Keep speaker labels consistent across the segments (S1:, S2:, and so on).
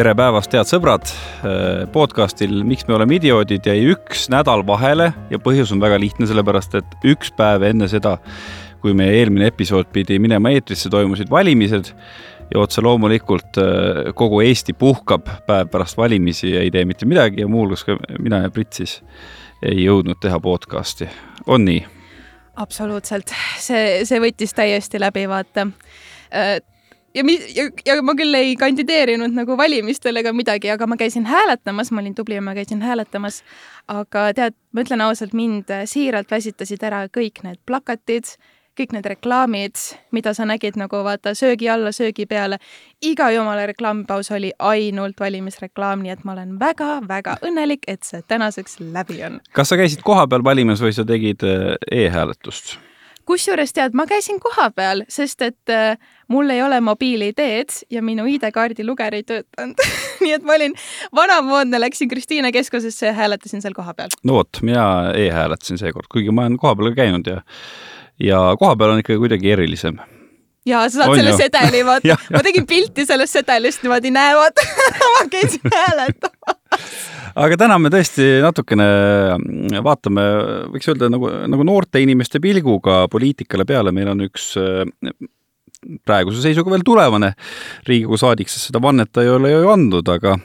S1: tere päevast, head sõbrad. podcastil Miks me oleme idioodid jäi üks nädal vahele ja põhjus on väga lihtne, sellepärast et üks päev enne seda, kui meie eelmine episood pidi minema eetrisse, toimusid valimised ja otse loomulikult kogu Eesti puhkab päev pärast valimisi ja ei tee mitte midagi ja muuhulgas ka mina ja Brit siis ei jõudnud teha podcast'i, on nii?
S2: absoluutselt, see, see võttis täiesti läbi, vaata ja, ja, ja ma küll ei kandideerinud nagu valimistel ega midagi, aga ma käisin hääletamas, ma olin tubli ja ma käisin hääletamas. aga tead, ma ütlen ausalt, mind siiralt väsitasid ära kõik need plakatid, kõik need reklaamid, mida sa nägid nagu vaata söögi alla, söögi peale. iga jumala reklaamipaus oli ainult valimisreklaam, nii et ma olen väga-väga õnnelik, et see tänaseks läbi on.
S1: kas sa käisid kohapeal valimas või sa tegid eh, e-hääletust?
S2: Kusjuures tead, ma käisin kohapeal, sest et äh, mul ei ole mobiil-ID-d ja minu ID-kaardi luger ei töötanud. Nii et ma olin vanamoodne, läksin Kristiine keskusesse ja hääletasin seal kohapeal.
S1: no vot, mina e-hääletasin seekord, kuigi ma olen kohapeal käinud ja, ja kohapeal on ikka kuidagi erilisem.
S2: Ja sa saad on selle sedeli, vaata ma tegin pilti sellest sedelist niimoodi, näe, vaata ma käisin hääletamas
S1: aga täna me tõesti natukene vaatame, võiks öelda nagu, nagu noorte inimeste pilguga poliitikale peale, meil on üks praeguse seisuga veel tulevane Riigikogu saadik, sest seda vannet ta ei ole ju andnud, aga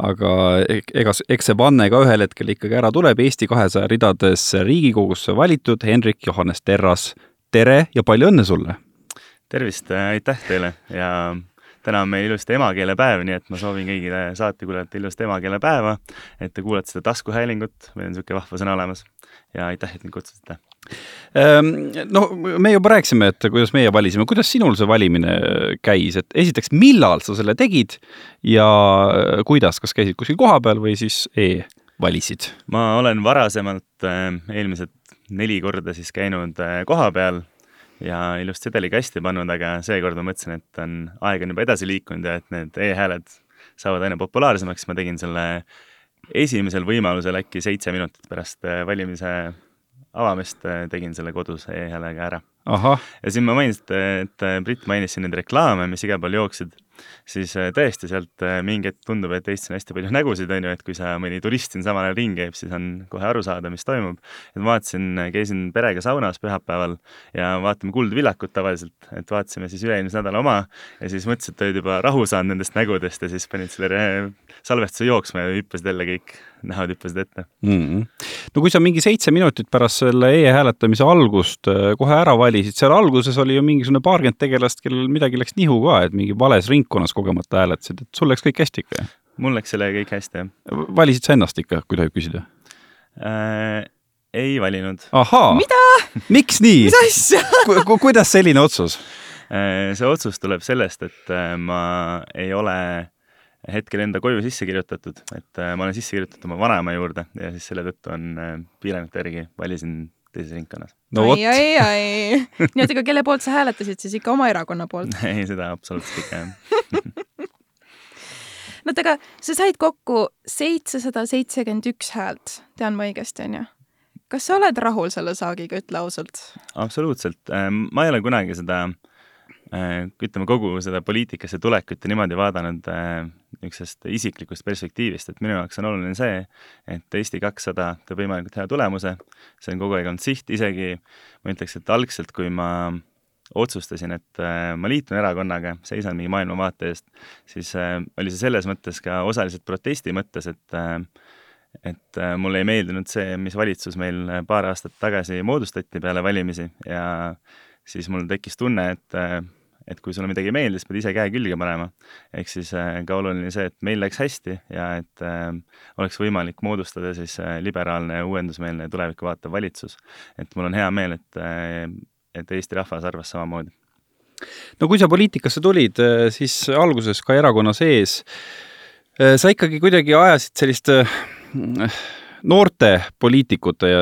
S1: aga ega, eks see vanne ka ühel hetkel ikkagi ära tuleb, Eesti kahesaja ridades Riigikogusse valitud Hendrik Johannes Terras, tere ja palju õnne sulle!
S3: tervist, aitäh teile ja täna on meil ilusti emakeelepäev, nii et ma soovin kõigile saatekuulajatele ilusat emakeelepäeva, et te kuulate seda taskuhäälingut, meil on niisugune vahva sõna olemas. Ja aitäh, et mind kutsusite.
S1: Ehm, no me juba rääkisime, et kuidas meie valisime, kuidas sinul see valimine käis, et esiteks, millal sa selle tegid? Ja kuidas, kas käisid kuskil kohapeal või siis e-valisid?
S3: ma olen varasemalt ehm, eelmised neli korda siis käinud eh, kohapeal ja ilusti sedeli kasti pannud, aga seekord ma mõtlesin, et on, aeg on juba edasi liikunud ja et need e-hääled saavad aina populaarsemaks, ma tegin selle esimesel võimalusel äkki seitse minutit pärast äh, valimise avamist äh, tegin selle kodus e-häälega ära. ja siin ma mainisin, et, et Brit mainis siin neid reklaame, mis igal pool jooksid siis äh, tõesti sealt äh, mingi hetk tundub, et Eestis on hästi palju nägusid, on ju, et kui sa, mõni turist siin samal ajal ringi käib, siis on kohe aru saada, mis toimub. et vaatasin, käisin perega saunas pühapäeval ja vaatame Kuldvillakut tavaliselt, et vaatasime siis üle-eelmise nädala oma ja siis mõtlesin, et olid juba rahu saanud nendest nägudest ja siis panid selle salvestuse jooksma ja hüppasid jälle kõik näod hüppasid ette
S1: mm. -hmm. no kui sa mingi seitse minutit pärast selle e-hääletamise algust äh, kohe ära valisid, seal alguses oli ju mingisugune paarkümmend tegelast, kellel midagi läks nihu ka, et mingi vales ring ringkonnas kogemata hääletasid, et sul läks kõik hästi ikka, jah?
S3: mul läks sellega kõik hästi, jah.
S1: valisid sa ennast ikka, kui tohib küsida
S3: äh,? ei valinud.
S1: ahaa!
S2: mida?
S1: miks nii?
S2: mis asja
S1: Ku, ku, kuidas selline otsus
S3: äh,? see otsus tuleb sellest, et äh, ma ei ole hetkel enda koju sisse kirjutatud, et äh, ma olen sisse kirjutatud oma vanaema juurde ja siis selle tõttu on äh, piirangute järgi valisin teises ringkonnas.
S2: no vot. ai, ai, ai. nii et aga kelle poolt sa hääletasid siis ikka oma erakonna poolt?
S3: ei, seda absoluutselt ikka jah
S2: no oota, aga sa said kokku seitsesada seitsekümmend üks häält, tean ma õigesti, onju? kas sa oled rahul selle saagiga, ütle ausalt?
S3: absoluutselt, ähm, ma ei ole kunagi seda Äh, ütleme, kogu seda poliitikasse tulekut ja niimoodi vaadanud äh, niisugusest isiklikust perspektiivist, et minu jaoks on oluline see, et Eesti kakssada teeb võimalikult hea tulemuse, see on kogu aeg olnud siht, isegi ma ütleks, et algselt, kui ma otsustasin, et äh, ma liitun erakonnaga, seisan mingi maailmavaate eest, siis oli see selles mõttes ka osaliselt protesti mõttes, et et mulle ei meeldinud see, mis valitsus meil paar aastat tagasi moodustati peale valimisi ja siis mul tekkis tunne, et et kui sulle midagi ei meeldi, siis pead ise käe külge panema. ehk siis äh, ka oluline see, et meil läks hästi ja et äh, oleks võimalik moodustada siis äh, liberaalne, uuendusmeelne ja tulevikku vaatav valitsus. et mul on hea meel, et et Eesti rahvas arvas samamoodi.
S1: no kui sa poliitikasse tulid, siis alguses ka erakonna sees sa ikkagi kuidagi ajasid sellist noorte poliitikute ja,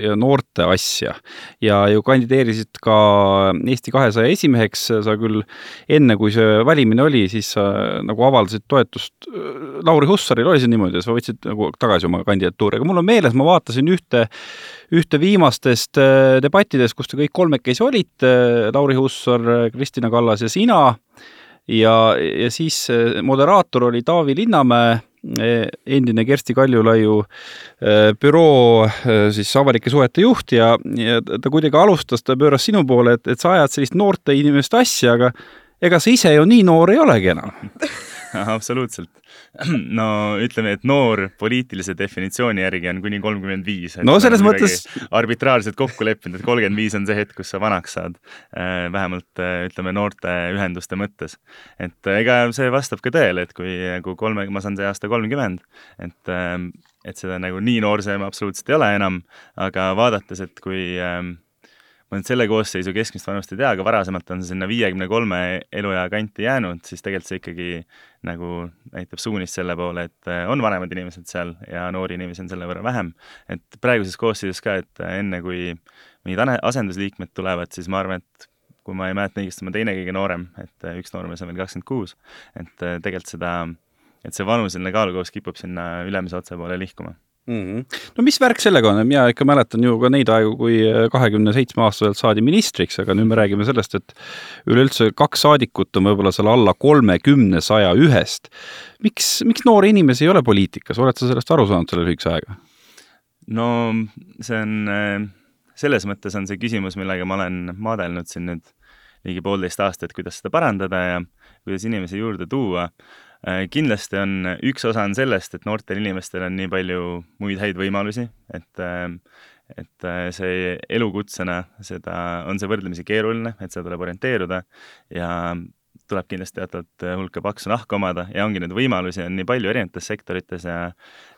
S1: ja noorte asja. Ja ju kandideerisid ka Eesti kahesaja esimeheks, sa küll enne, kui see valimine oli, siis sa nagu avaldasid toetust Lauri Hussarile, oli see niimoodi, sa võtsid nagu tagasi oma kandidatuuri, aga mul on meeles, ma vaatasin ühte, ühte viimastest äh, debattidest, kus te kõik kolmekesi olite, Lauri Hussar, Kristina Kallas ja sina. Ja, ja siis moderaator oli Taavi Linnamäe endine Kersti Kaljulaiu e, büroo e, siis avalike suhete juht ja, ja ta kuidagi alustas, ta pööras sinu poole, et, et sa ajad sellist noorte inimeste asja, aga ega sa ise ju nii noor ei olegi enam
S3: absoluutselt. no ütleme, et noor poliitilise definitsiooni järgi on kuni kolmkümmend viis.
S1: no selles mõttes.
S3: arbitraarselt kokku leppinud, et kolmkümmend viis on see hetk, kus sa vanaks saad. Äh, vähemalt äh, ütleme noorteühenduste mõttes. et äh, ega see vastab ka tõele, et kui, kui kolme, ma saan see aasta kolmkümmend, et, et seda nagu nii noor see absoluutselt ei ole enam, aga vaadates, et kui ähm, ma nüüd selle koosseisu keskmist vanust ei tea, aga varasemalt on see sinna viiekümne kolme eluea kanti jäänud, siis tegelikult see ikkagi nagu näitab suunist selle poole, et äh, on vanemad inimesed seal ja noori inimesi on selle võrra vähem. et praeguses koosseisus ka, et äh, enne kui mingid asendusliikmed tulevad, siis ma arvan, et kui ma ei mäleta õigesti, ma teine kõige noorem, et äh, üks noormees on veel kakskümmend kuus, et tegelikult seda, et see vanuseline kaalukoos kipub sinna ülemise otsa poole lihkuma
S1: mm. -hmm. no mis värk sellega on, mina ikka mäletan ju ka neid aegu, kui äh, kahekümne seitsme aastaselt saadi ministriks, aga nüüd me räägime sellest, et üleüldse kaks saadikut on võib-olla seal alla kolmekümne, saja ühest. miks, miks noori inimesi ei ole poliitikas, oled sa sellest aru saanud selle lühikese ajaga?
S3: no see on, äh, selles mõttes on see küsimus, millega ma olen maadelnud siin nüüd ligi poolteist aastat, kuidas seda parandada ja kuidas inimesi juurde tuua kindlasti on, üks osa on sellest, et noortel inimestel on nii palju muid häid võimalusi, et äh, et äh, see elukutsena, seda, on see võrdlemisi keeruline, et seda tuleb orienteeruda ja tuleb kindlasti teatavat hulka paksu nahka omada ja ongi neid võimalusi on nii palju erinevates sektorites ja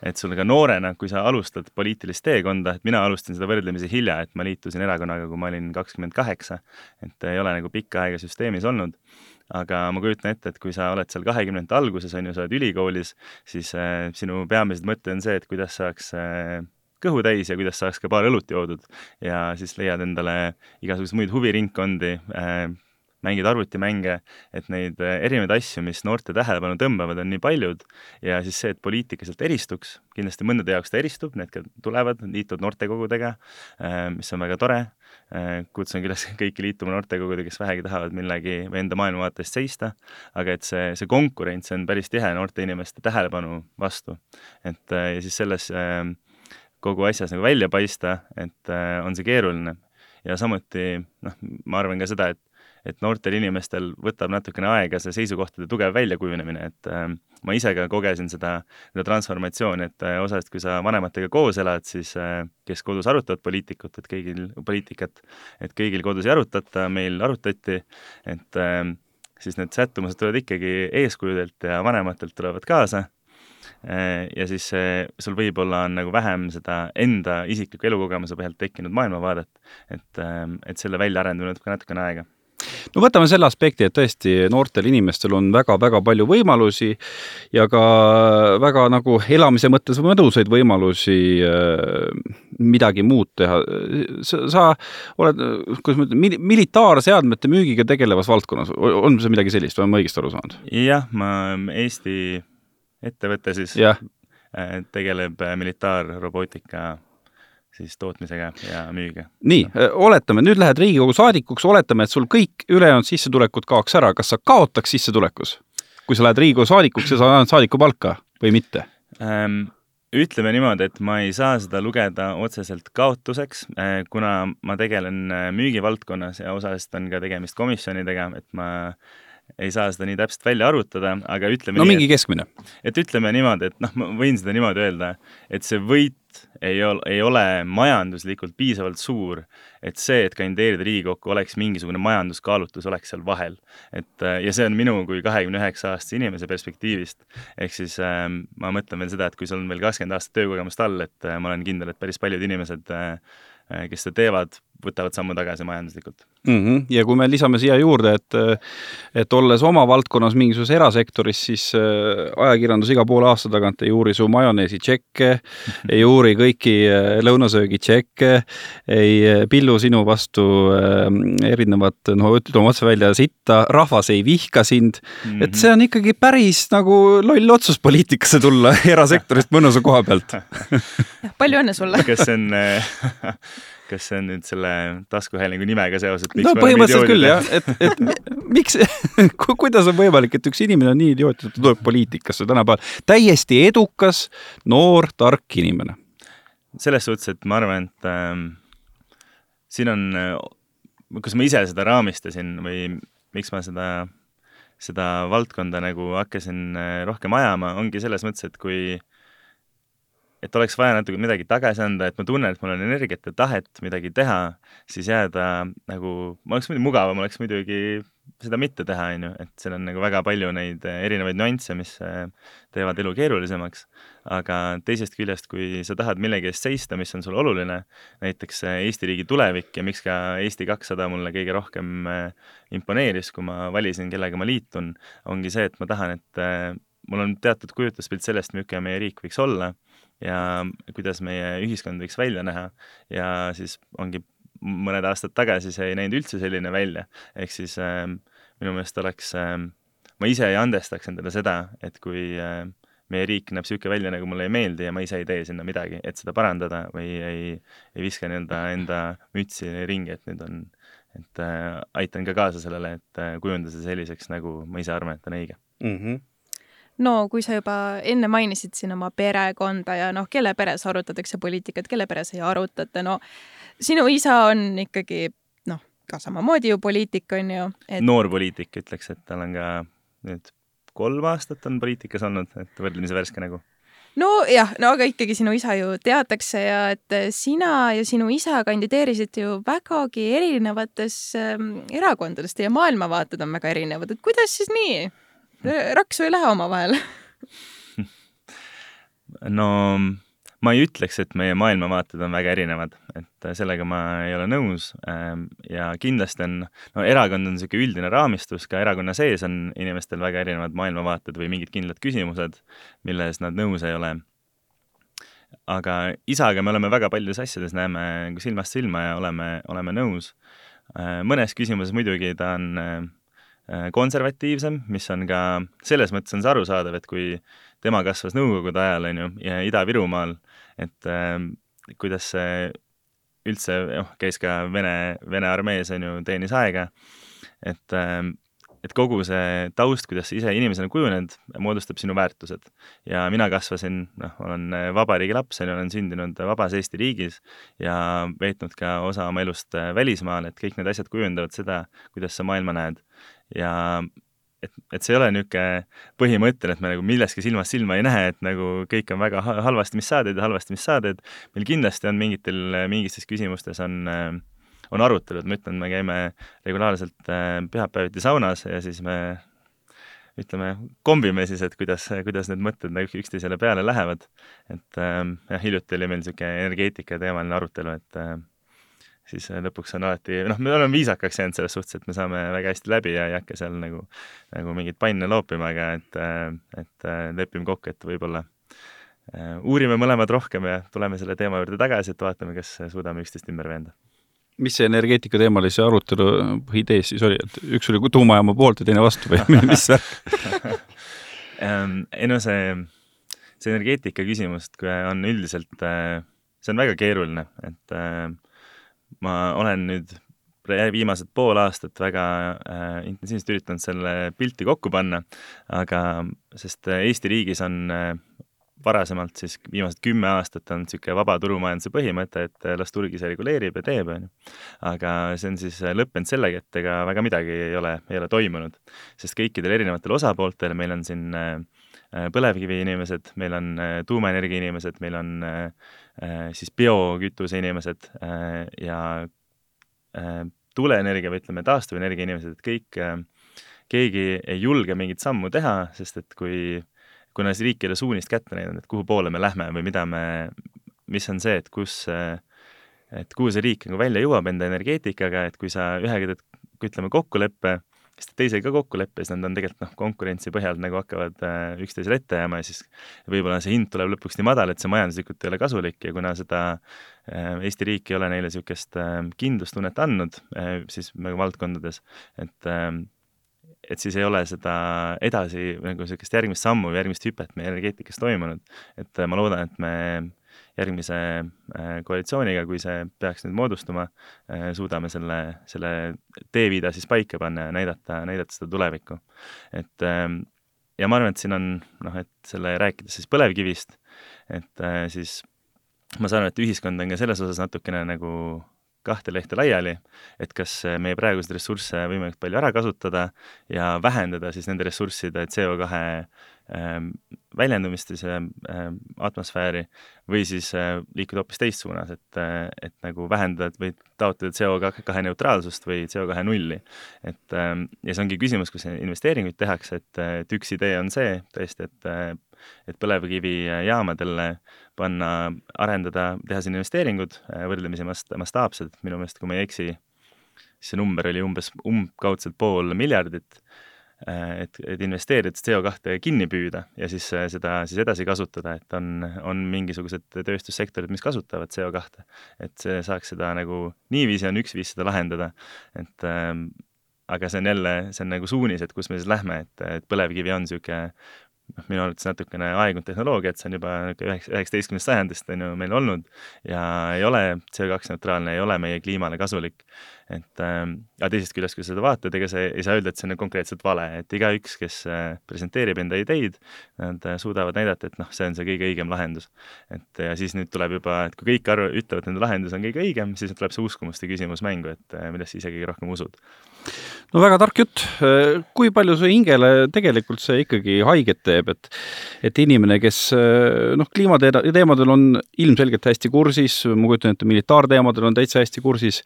S3: et sul ka noorena, kui sa alustad poliitilist teekonda, et mina alustasin seda võrdlemisi hilja, et ma liitusin erakonnaga, kui ma olin kakskümmend kaheksa, et ei ole nagu pikka aega süsteemis olnud aga ma kujutan ette, et kui sa oled seal kahekümnendate alguses, on ju, sa oled ülikoolis, siis äh, sinu peamised mõte on see, et kuidas saaks äh, kõhu täis ja kuidas saaks ka paar õlut joodud ja siis leiad endale igasuguseid muid huviringkondi äh,, mängid arvutimänge, et neid äh, erinevaid asju, mis noorte tähelepanu tõmbavad, on nii paljud. Ja siis see, et poliitika sealt eristuks, kindlasti mõndade jaoks ta eristub, need tulevad, liituvad noortekogudega, äh, mis on väga tore, kutsun üles kõiki liituma noortekogudega, kes vähegi tahavad millegi või enda maailmavaates seista, aga et see, see konkurents on päris tihe noorte inimeste tähelepanu vastu. et ja siis selles kogu asjas nagu välja paista, et on see keeruline ja samuti noh, ma arvan ka seda, et et noortel inimestel võtab natukene aega see seisukohtade tugev väljakujunemine, et äh, ma ise ka kogesin seda, seda transformatsiooni, et äh, osast, kui sa vanematega koos elad, siis äh, kes kodus arutavad poliitikut, et kõigil, poliitikat, et kõigil kodus ei arutata, meil arutati, et äh, siis need sättumused tulevad ikkagi eeskujudelt ja vanematelt tulevad kaasa äh, ja siis sul võib-olla on nagu vähem seda enda isikliku elukogemuse põhjalt tekkinud maailmavaadet, et, äh, et selle väljaarendamine võtab ka natukene aega
S1: no võtame selle aspekti, et tõesti noortel inimestel on väga-väga palju võimalusi ja ka väga nagu elamise mõttes mõnusaid võimalusi äh, midagi muud teha. sa oled, kuidas ma ütlen, militaarseadmete müügiga tegelevas valdkonnas, on see midagi sellist või olen ma õigesti aru saanud?
S3: jah, ma Eesti ettevõte siis ja. Äh, tegeleb militaarrobootika siis tootmisega ja müügiga.
S1: nii, oletame, nüüd lähed Riigikogu saadikuks, oletame, et sul kõik ülejäänud sissetulekud kaoks ära, kas sa kaotaks sissetulekus, kui sa lähed Riigikogu saadikuks ja sa annad saadikupalka või mitte
S3: ähm,? ütleme niimoodi, et ma ei saa seda lugeda otseselt kaotuseks, äh, kuna ma tegelen äh, müügivaldkonnas ja osaliselt on ka tegemist komisjonidega, et ma ei saa seda nii täpselt välja arvutada, aga ütleme
S1: no nii, mingi keskmine.
S3: et ütleme niimoodi, et noh, ma võin seda niimoodi öelda, et see võit ei ole, ei ole majanduslikult piisavalt suur, et see, et kandideerida Riigikokku, oleks mingisugune majanduskaalutlus, oleks seal vahel. et ja see on minu kui kahekümne üheksa aastase inimese perspektiivist, ehk siis äh, ma mõtlen veel seda, et kui sul on veel kakskümmend aastat töökogemust all, et äh, ma olen kindel, et päris paljud inimesed äh, Äh, kes seda teevad, võtavad sammu tagasi majanduslikult
S1: mm. -hmm. ja kui me lisame siia juurde, et et olles oma valdkonnas mingisuguses erasektoris, siis äh, ajakirjandus iga poole aasta tagant ei uuri su majoneesi tšekke, ei uuri kõiki äh, lõunasöögi tšekke, ei pillu sinu vastu erinevat, no ütleme otse välja, sitta, rahvas ei vihka sind mm, -hmm. et see on ikkagi päris nagu loll otsus poliitikasse tulla erasektorist mõnusa koha pealt
S2: palju õnne sulle
S3: kas see on kas see on nüüd selle taskuhäälingu nimega seoses?
S1: no põhimõtteliselt küll jah, et, et miks ku,, kuidas on võimalik, et üks inimene on nii idioot, et ta tuleb poliitikasse tänapäeval, täiesti edukas, noor, tark inimene?
S3: selles suhtes, et ma arvan, et ähm, siin on, kus ma ise seda raamistasin või miks ma seda, seda valdkonda nagu hakkasin äh, rohkem ajama, ongi selles mõttes, et kui äh, et oleks vaja natuke midagi tagasi anda, et ma tunnen, et mul on energiat ja tahet midagi teha, siis jääda nagu, ma oleks muidugi mugavam, oleks muidugi seda mitte teha, on ju, et seal on nagu väga palju neid eh, erinevaid nüansse, mis eh, teevad elu keerulisemaks. aga teisest küljest, kui sa tahad millegi eest seista, mis on sulle oluline, näiteks eh, Eesti riigi tulevik ja miks ka Eesti kakssada mulle kõige rohkem imponeeris, kui ma valisin, kellega ma liitun, ongi see, et ma tahan, et mul on teatud kujutluspilt sellest, milline meie riik võiks olla ja kuidas meie ühiskond võiks välja näha. Ja siis ongi mõned aastad tagasi see ei näinud üldse selline välja, ehk siis äh, minu meelest oleks äh,, ma ise ei andestaks endale seda, et kui äh, meie riik näeb niisugune välja, nagu mulle ei meeldi ja ma ise ei tee sinna midagi, et seda parandada või ei, ei viska nii-öelda enda mütsi ringi, et nüüd on, et äh, aitan ka kaasa sellele, et äh, kujundada see selliseks, nagu ma ise arvan, et on õige.
S1: Mm. -hmm
S2: no kui sa juba enne mainisid siin oma perekonda ja noh, kelle peres arutatakse poliitikat, kelle peres ei arutata, no sinu isa on ikkagi noh, ka samamoodi ju poliitik, on ju
S3: et.... noor poliitik, ütleks, et tal on ka nüüd kolm aastat on poliitikas olnud, et võrdlemisi värske nägu.
S2: Nojah, no aga ikkagi sinu isa ju teatakse ja et sina ja sinu isa kandideerisite ju vägagi erinevates ähm, erakondades, teie maailmavaated on väga erinevad, et kuidas siis nii? Raksu ei lähe omavahel
S3: no ma ei ütleks, et meie maailmavaated on väga erinevad, et sellega ma ei ole nõus ähm, ja kindlasti on, no erakond on niisugune üldine raamistus, ka erakonna sees on inimestel väga erinevad maailmavaated või mingid kindlad küsimused, milles nad nõus ei ole. aga isaga me oleme väga paljudes asjades, näeme nagu silmast silma ja oleme, oleme nõus. Äh, mõnes küsimuses muidugi ta on äh, Äh, konservatiivsem, mis on ka, selles mõttes on see arusaadav, et kui tema kasvas Nõukogude ajal, on ju, ja Ida-Virumaal, et äh, kuidas see üldse, noh, käis ka Vene, Vene armees, on ju, teenis aega, et äh, et kogu see taust, kuidas sa ise inimesena kujuned, moodustab sinu väärtused. ja mina kasvasin, noh, olen vabariigi laps, on ju, olen sündinud vabas Eesti riigis ja veetnud ka osa oma elust välismaal, et kõik need asjad kujundavad seda, kuidas sa maailma näed ja et, et see ei ole niisugune põhimõtteline, et me nagu milleski silmast silma ei näe, et nagu kõik on väga halvasti, mis sa teed ja halvasti, mis sa teed. meil kindlasti on mingitel, mingites küsimustes on, on arutelud, ma ütlen, me käime regulaarselt äh, pühapäeviti saunas ja siis me ütleme, kombime siis, et kuidas, kuidas need mõtted nagu üksteisele peale lähevad. et äh, jah, hiljuti oli meil niisugune energeetika teemaline arutelu, et äh, siis äh, lõpuks on alati, noh, me oleme viisakaks jäänud selles suhtes, et me saame väga hästi läbi ja ei hakka seal nagu, nagu mingeid panne loopima, aga et, äh, et äh, lepime kokku, et võib-olla uurime mõlemad rohkem ja tuleme selle teema juurde tagasi, et vaatame, kas suudame üksteist ümber veenda.
S1: mis see energeetika teemalise arutelu põhiidees siis oli, et üks oli tuumajaama poolt ja teine vastu või mis värk
S3: ähm, ei no see, see energeetika küsimus on üldiselt, see on väga keeruline, et äh, ma olen nüüd viimased pool aastat väga äh, intensiivselt üritanud selle pilti kokku panna, aga sest Eesti riigis on äh, varasemalt siis viimased kümme aastat on niisugune vaba turumajanduse põhimõte, et äh, las turg ise reguleerib ja teeb, on ju. aga see on siis äh, lõppenud sellega, et ega väga midagi ei ole, ei ole toimunud. sest kõikidel erinevatel osapooltel, meil on siin äh, äh põlevkivi inimesed, meil on äh, tuumaenergia inimesed, meil on äh, Äh, siis biokütuse inimesed äh, ja äh, tuuleenergia või ütleme, taastuvenergia inimesed, et kõik, keegi ei julge mingit sammu teha, sest et kui, kuna see riik ei ole suunist kätte näidanud, et kuhu poole me lähme või mida me, mis on see, et kus, et kuhu see riik nagu välja jõuab enda energeetikaga, et kui sa ühega teed, ütleme, kokkuleppe, kes teeb teisega ka kokkuleppe, siis nad on tegelikult noh, konkurentsi põhjal nagu hakkavad äh, üksteisele ette jääma ja siis võib-olla see hind tuleb lõpuks nii madal, et see majanduslikult ei ole kasulik ja kuna seda äh, Eesti riik ei ole neile niisugust äh, kindlustunnet andnud äh, siis nagu valdkondades, et äh, et siis ei ole seda edasi nagu niisugust järgmist sammu või järgmist hüpet meie energeetikas toimunud. et äh, ma loodan, et me järgmise koalitsiooniga, kui see peaks nüüd moodustuma, suudame selle, selle teeviida siis paika panna ja näidata, näidata seda tulevikku. et ja ma arvan, et siin on noh, et selle rääkides siis põlevkivist, et siis ma saan aru, et ühiskond on ka selles osas natukene nagu kahte lehte laiali, et kas meie praeguseid ressursse võimalikult palju ära kasutada ja vähendada siis nende ressursside CO2 ähm, väljendumist siis äh, atmosfääri või siis äh, liikuda hoopis teist suunas, et, äh, et nagu vähendada või taotleda CO2 neutraalsust või CO2 nulli. et ähm, ja see ongi küsimus, kus investeeringuid tehakse, et, et üks idee on see tõesti, et et põlevkivijaamadele panna, arendada, teha siin investeeringud võrdlemisi mast-, mastaapsed, minu meelest, kui ma ei eksi, see number oli umbes umbkaudselt pool miljardit Äh, et, et investeerida CO2 kinni püüda ja siis äh, seda siis edasi kasutada, et on, on mingisugused tööstussektorid, mis kasutavad CO2. et see saaks seda nagu, niiviisi on üks viis seda lahendada, et ähm, aga see on jälle, see on nagu suunis, et kus me siis lähme, et, et põlevkivi on niisugune noh, minu arvates natukene aegunud tehnoloogia, et see on juba üheks, üheksateistkümnendast sajandist on ju meil olnud ja ei ole CO2 neutraalne, ei ole meie kliimale kasulik. Et äh, aga teisest küljest, kui sa seda vaatad, ega sa ei saa öelda, et see on konkreetselt vale, et igaüks, kes äh, presenteerib enda ideid, nad äh, suudavad näidata, et noh, see on see kõige õigem lahendus. et ja siis nüüd tuleb juba, et kui kõik arv-, ütlevad, et nende lahendus on kõige õigem, siis tuleb see uskumuste küsimus mängu, et äh, millest sa ise kõige rohkem usud
S1: no väga tark jutt. kui palju see hingele tegelikult see ikkagi haiget teeb, et et inimene, kes noh, kliimateemadel on ilmselgelt hästi kursis, ma kujutan ette, militaarteemadel on täitsa hästi kursis,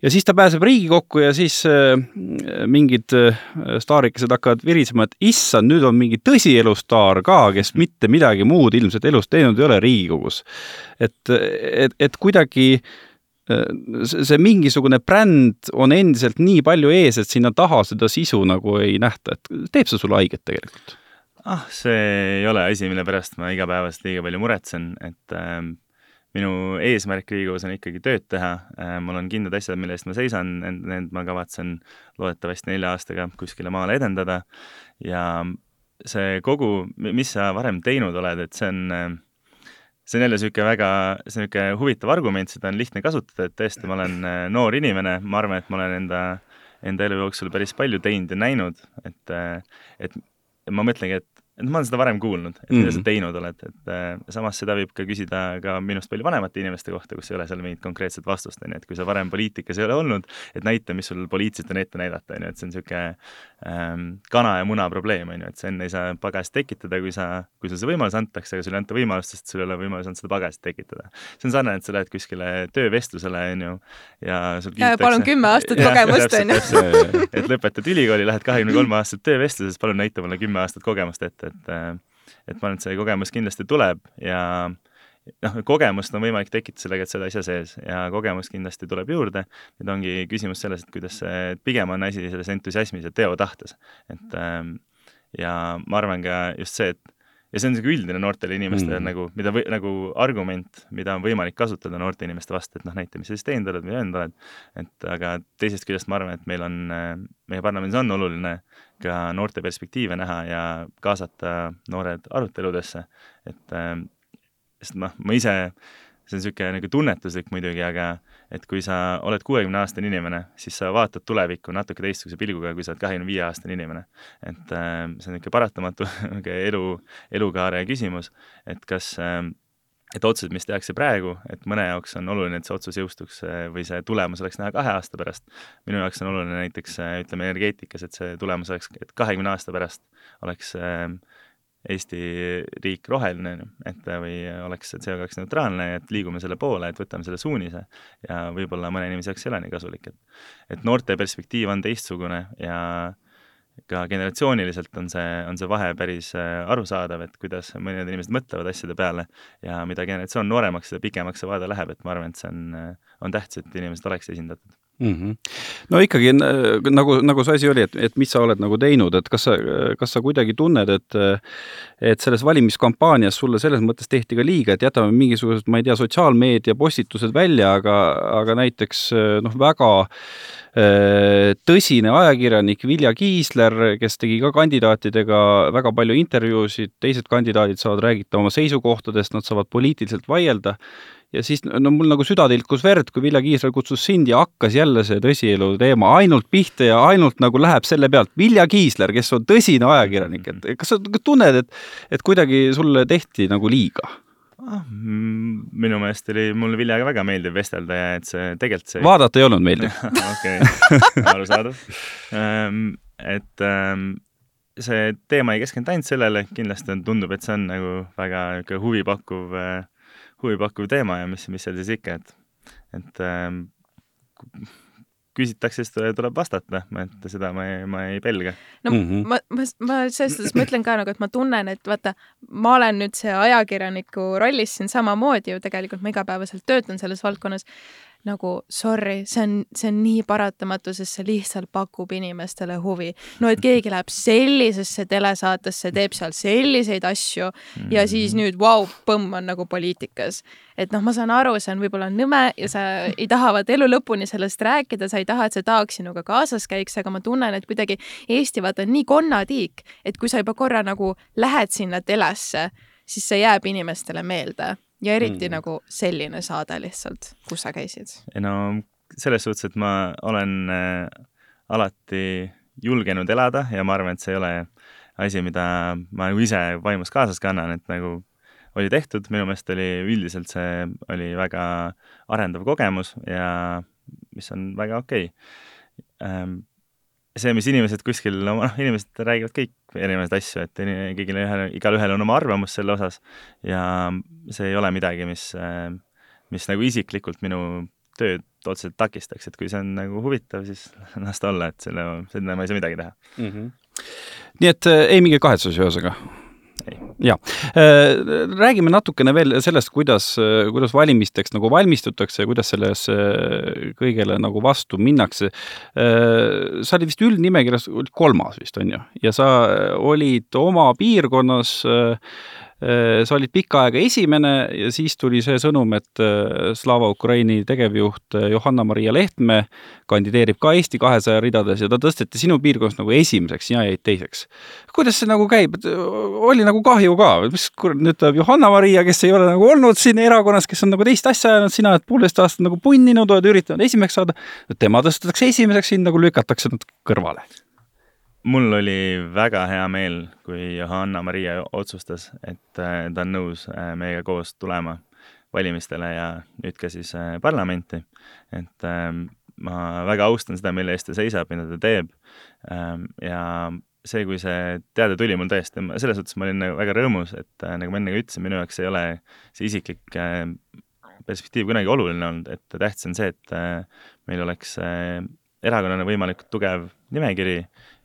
S1: ja siis ta pääseb Riigikokku ja siis äh, mingid äh, staarikesed hakkavad virisema, et issand, nüüd on mingi tõsielustaar ka, kes mitte midagi muud ilmselt elus teinud ei ole Riigikogus. et, et, et kuidagi äh, see mingisugune bränd on endiselt nii palju ees, et sinna taha seda sisu nagu ei nähta, et teeb see sulle haiget tegelikult?
S3: ah, see ei ole asi, mille pärast ma igapäevaselt liiga palju muretsen, et äh, minu eesmärk Riigikogus on ikkagi tööd teha. Äh,, mul on kindlad asjad, mille eest ma seisan, need ma kavatsen loodetavasti nelja aastaga kuskile maale edendada. Ja see kogu, mis sa varem teinud oled, et see on äh, see on jälle niisugune väga, see on niisugune huvitav argument, seda on lihtne kasutada, et tõesti, ma olen äh, noor inimene, ma arvan, et ma olen enda, enda elu jooksul päris palju teinud ja näinud, et, et ma mõtlengi, et et ma olen seda varem kuulnud, et mida mm -hmm. sa mhm. teinud oled, et äh, samas seda võib ka küsida ka minust palju vanemate inimeste kohta, kus ei ole seal mingit konkreetset vastust, on ju, et kui sa varem poliitikas ei ole olnud, et näita, mis sul poliitiliselt on ette näidata, on ju, et see on niisugune ähm, kana ja muna probleem, on ju, et sa enne ei saa pagast tekitada, kui sa, kui sulle see võimalus antakse, aga sulle ei anta võimalust, sest sul ei ole võimalus olnud seda pagast tekitada. see on sarnane, et sa lähed kuskile töövestlusele, on ju, ja sul
S2: ja palun kümme aastat kogemust, on
S3: ju. et lõpetad ülikooli, lähed kahekümne kolme aastaselt töövestluses, palun näita mulle kümme aastat kogemust ette et, et ma arvan, et see kogemus kindlasti tuleb ja noh, kogemust on võimalik tekitada sellega, et sa oled asja sees ja kogemus kindlasti tuleb juurde. nüüd ongi küsimus selles, et kuidas see, pigem on asi selles entusiasmis ja teotahtes. et ja ma arvan ka just see, et ja see on niisugune üldine noortele inimestele mm. nagu, mida või, nagu argument, mida on võimalik kasutada noorte inimeste vastu, et noh, näita, mis sa siis teinud oled või öelnud oled. et aga teisest küljest ma arvan, et meil on, meie parlamendis on oluline ka noorte perspektiive näha ja kaasata noored aruteludesse, et sest noh, ma ise see on niisugune nagu tunnetuslik muidugi, aga et kui sa oled kuuekümne aastane inimene, siis sa vaatad tulevikku natuke teistsuguse pilguga, kui sa oled kahekümne viie aastane inimene. et äh, see on niisugune paratamatu elu, elukaare küsimus, et kas äh, et otsused, mis tehakse praegu, et mõne jaoks on oluline, et see otsus jõustuks äh, või see tulemus oleks näha kahe aasta pärast. minu jaoks on oluline näiteks äh, ütleme energeetikas, et see tulemus oleks, et kahekümne aasta pärast oleks äh, Eesti riik roheline, et või oleks CO2 neutraalne, et liigume selle poole, et võtame selle suunise ja võib-olla mõne inimese jaoks ei ole nii kasulik, et et noorte perspektiiv on teistsugune ja ka generatsiooniliselt on see, on see vahe päris äh, arusaadav, et kuidas mõned inimesed mõtlevad asjade peale ja mida generatsioon nooremaks, seda pikemaks see vaade läheb, et ma arvan, et see on, on tähtis, et inimesed oleks esindatud
S1: mm. -hmm. no ikkagi nagu, nagu see asi oli, et, et mis sa oled nagu teinud, et kas sa, kas sa kuidagi tunned, et et selles valimiskampaanias sulle selles mõttes tehti ka liiga, et jätame mingisugused, ma ei tea, sotsiaalmeedia postitused välja, aga, aga näiteks noh, väga tõsine ajakirjanik Vilja Kiisler, kes tegi ka kandidaatidega väga palju intervjuusid, teised kandidaadid saavad räägida oma seisukohtadest, nad saavad poliitiliselt vaielda ja siis no mul nagu süda tilkus verd, kui Vilja Kiisler kutsus sind ja hakkas jälle see tõsielu teema ainult pihta ja ainult nagu läheb selle pealt. Vilja Kiisler, kes on tõsine ajakirjanik, et kas sa tunned, et, et kuidagi sulle tehti nagu liiga?
S3: ah,? minu meelest oli mul Viljaga väga meeldiv vestelda ja et see tegelikult see
S1: vaadata ei olnud meeldiv
S3: okei, arusaadav um,. et um, see teema ei keskendunud ainult sellele, kindlasti on, tundub, et see on nagu väga niisugune huvipakkuv uh, huvipakkuv teema ja mis, mis seal siis ikka, et, et ähm, küsitakse, siis tuleb vastata, et seda ma ei, ma ei pelga.
S2: no mm -hmm. ma, ma, ma selles suhtes mõtlen ka nagu, et ma tunnen, et vaata, ma olen nüüd see ajakirjaniku rollis siin samamoodi ju tegelikult ma igapäevaselt töötan selles valdkonnas nagu sorry, see on, see on nii paratamatu, sest see lihtsalt pakub inimestele huvi. no et keegi läheb sellisesse telesaatesse, teeb seal selliseid asju ja siis mhm. nüüd vau wow,, põmm on nagu poliitikas. et noh, ma saan aru, see on võib-olla nõme ja sa ei taha vaata elu lõpuni sellest rääkida, sa ei taha, et see taak sinuga kaasas käiks, aga ma tunnen, et kuidagi Eesti vaata on nii konnatiik, et kui sa juba korra nagu lähed sinna telesse, siis see jääb inimestele meelde ja eriti mm. nagu selline saade lihtsalt, kus sa käisid?
S3: no selles suhtes, et ma olen äh, alati julgenud elada ja ma arvan, et see ei ole asi, mida ma nagu ise vaimus kaasas kannan, et nagu oli tehtud, minu meelest oli üldiselt see oli väga arendav kogemus ja mis on väga okei okay. ähm, see, mis inimesed kuskil, no noh, inimesed räägivad kõik erinevaid asju, et kõigil ühel, igalühel on oma arvamus selle osas ja see ei ole midagi, mis, mis nagu isiklikult minu tööd otseselt takistaks, et kui see on nagu huvitav, siis las ta olla, et selle, selle ma ei saa midagi teha mm.
S1: -hmm. nii et äh, ei mingeid kahetsusi ühesõnaga? Ja äh, räägime natukene veel sellest, kuidas, kuidas valimisteks nagu valmistutakse ja kuidas sellesse kõigele nagu vastu minnakse. Äh, sa olid vist üldnimekirjas kolmas vist on ju, ja sa olid oma piirkonnas äh, Äh, sa olid pikka aega esimene ja siis tuli see sõnum, et äh, Slava Ukraini tegevjuht äh, Johanna-Maria Lehtme kandideerib ka Eesti kahesaja ridades ja ta tõsteti sinu piirkonnas nagu esimeseks, sina jäid teiseks. kuidas see nagu käib, et oli nagu kahju ka, mis kurat, nüüd tuleb Johanna-Maria, kes ei ole nagu olnud siin erakonnas, kes on nagu teist asja ajanud, sina oled poolteist aastat nagu punninud, oled üritanud esimeseks saada, tema tõstetakse esimeseks, sind nagu lükatakse kõrvale
S3: mul oli väga hea meel, kui Johanna-Maria otsustas, et äh, ta on nõus äh, meiega koos tulema valimistele ja nüüd ka siis äh, parlamenti. et ähm, ma väga austan seda, mille eest ta seisab, mida ta teeb. Ähm, ja see, kui see teade tuli mul tõesti, selles suhtes ma olin nagu väga rõõmus, et nagu ma enne ka ütlesin, minu jaoks ei ole see isiklik perspektiiv kunagi oluline olnud, et tähtis on see, et meil oleks erakonnana võimalikult tugev nimekiri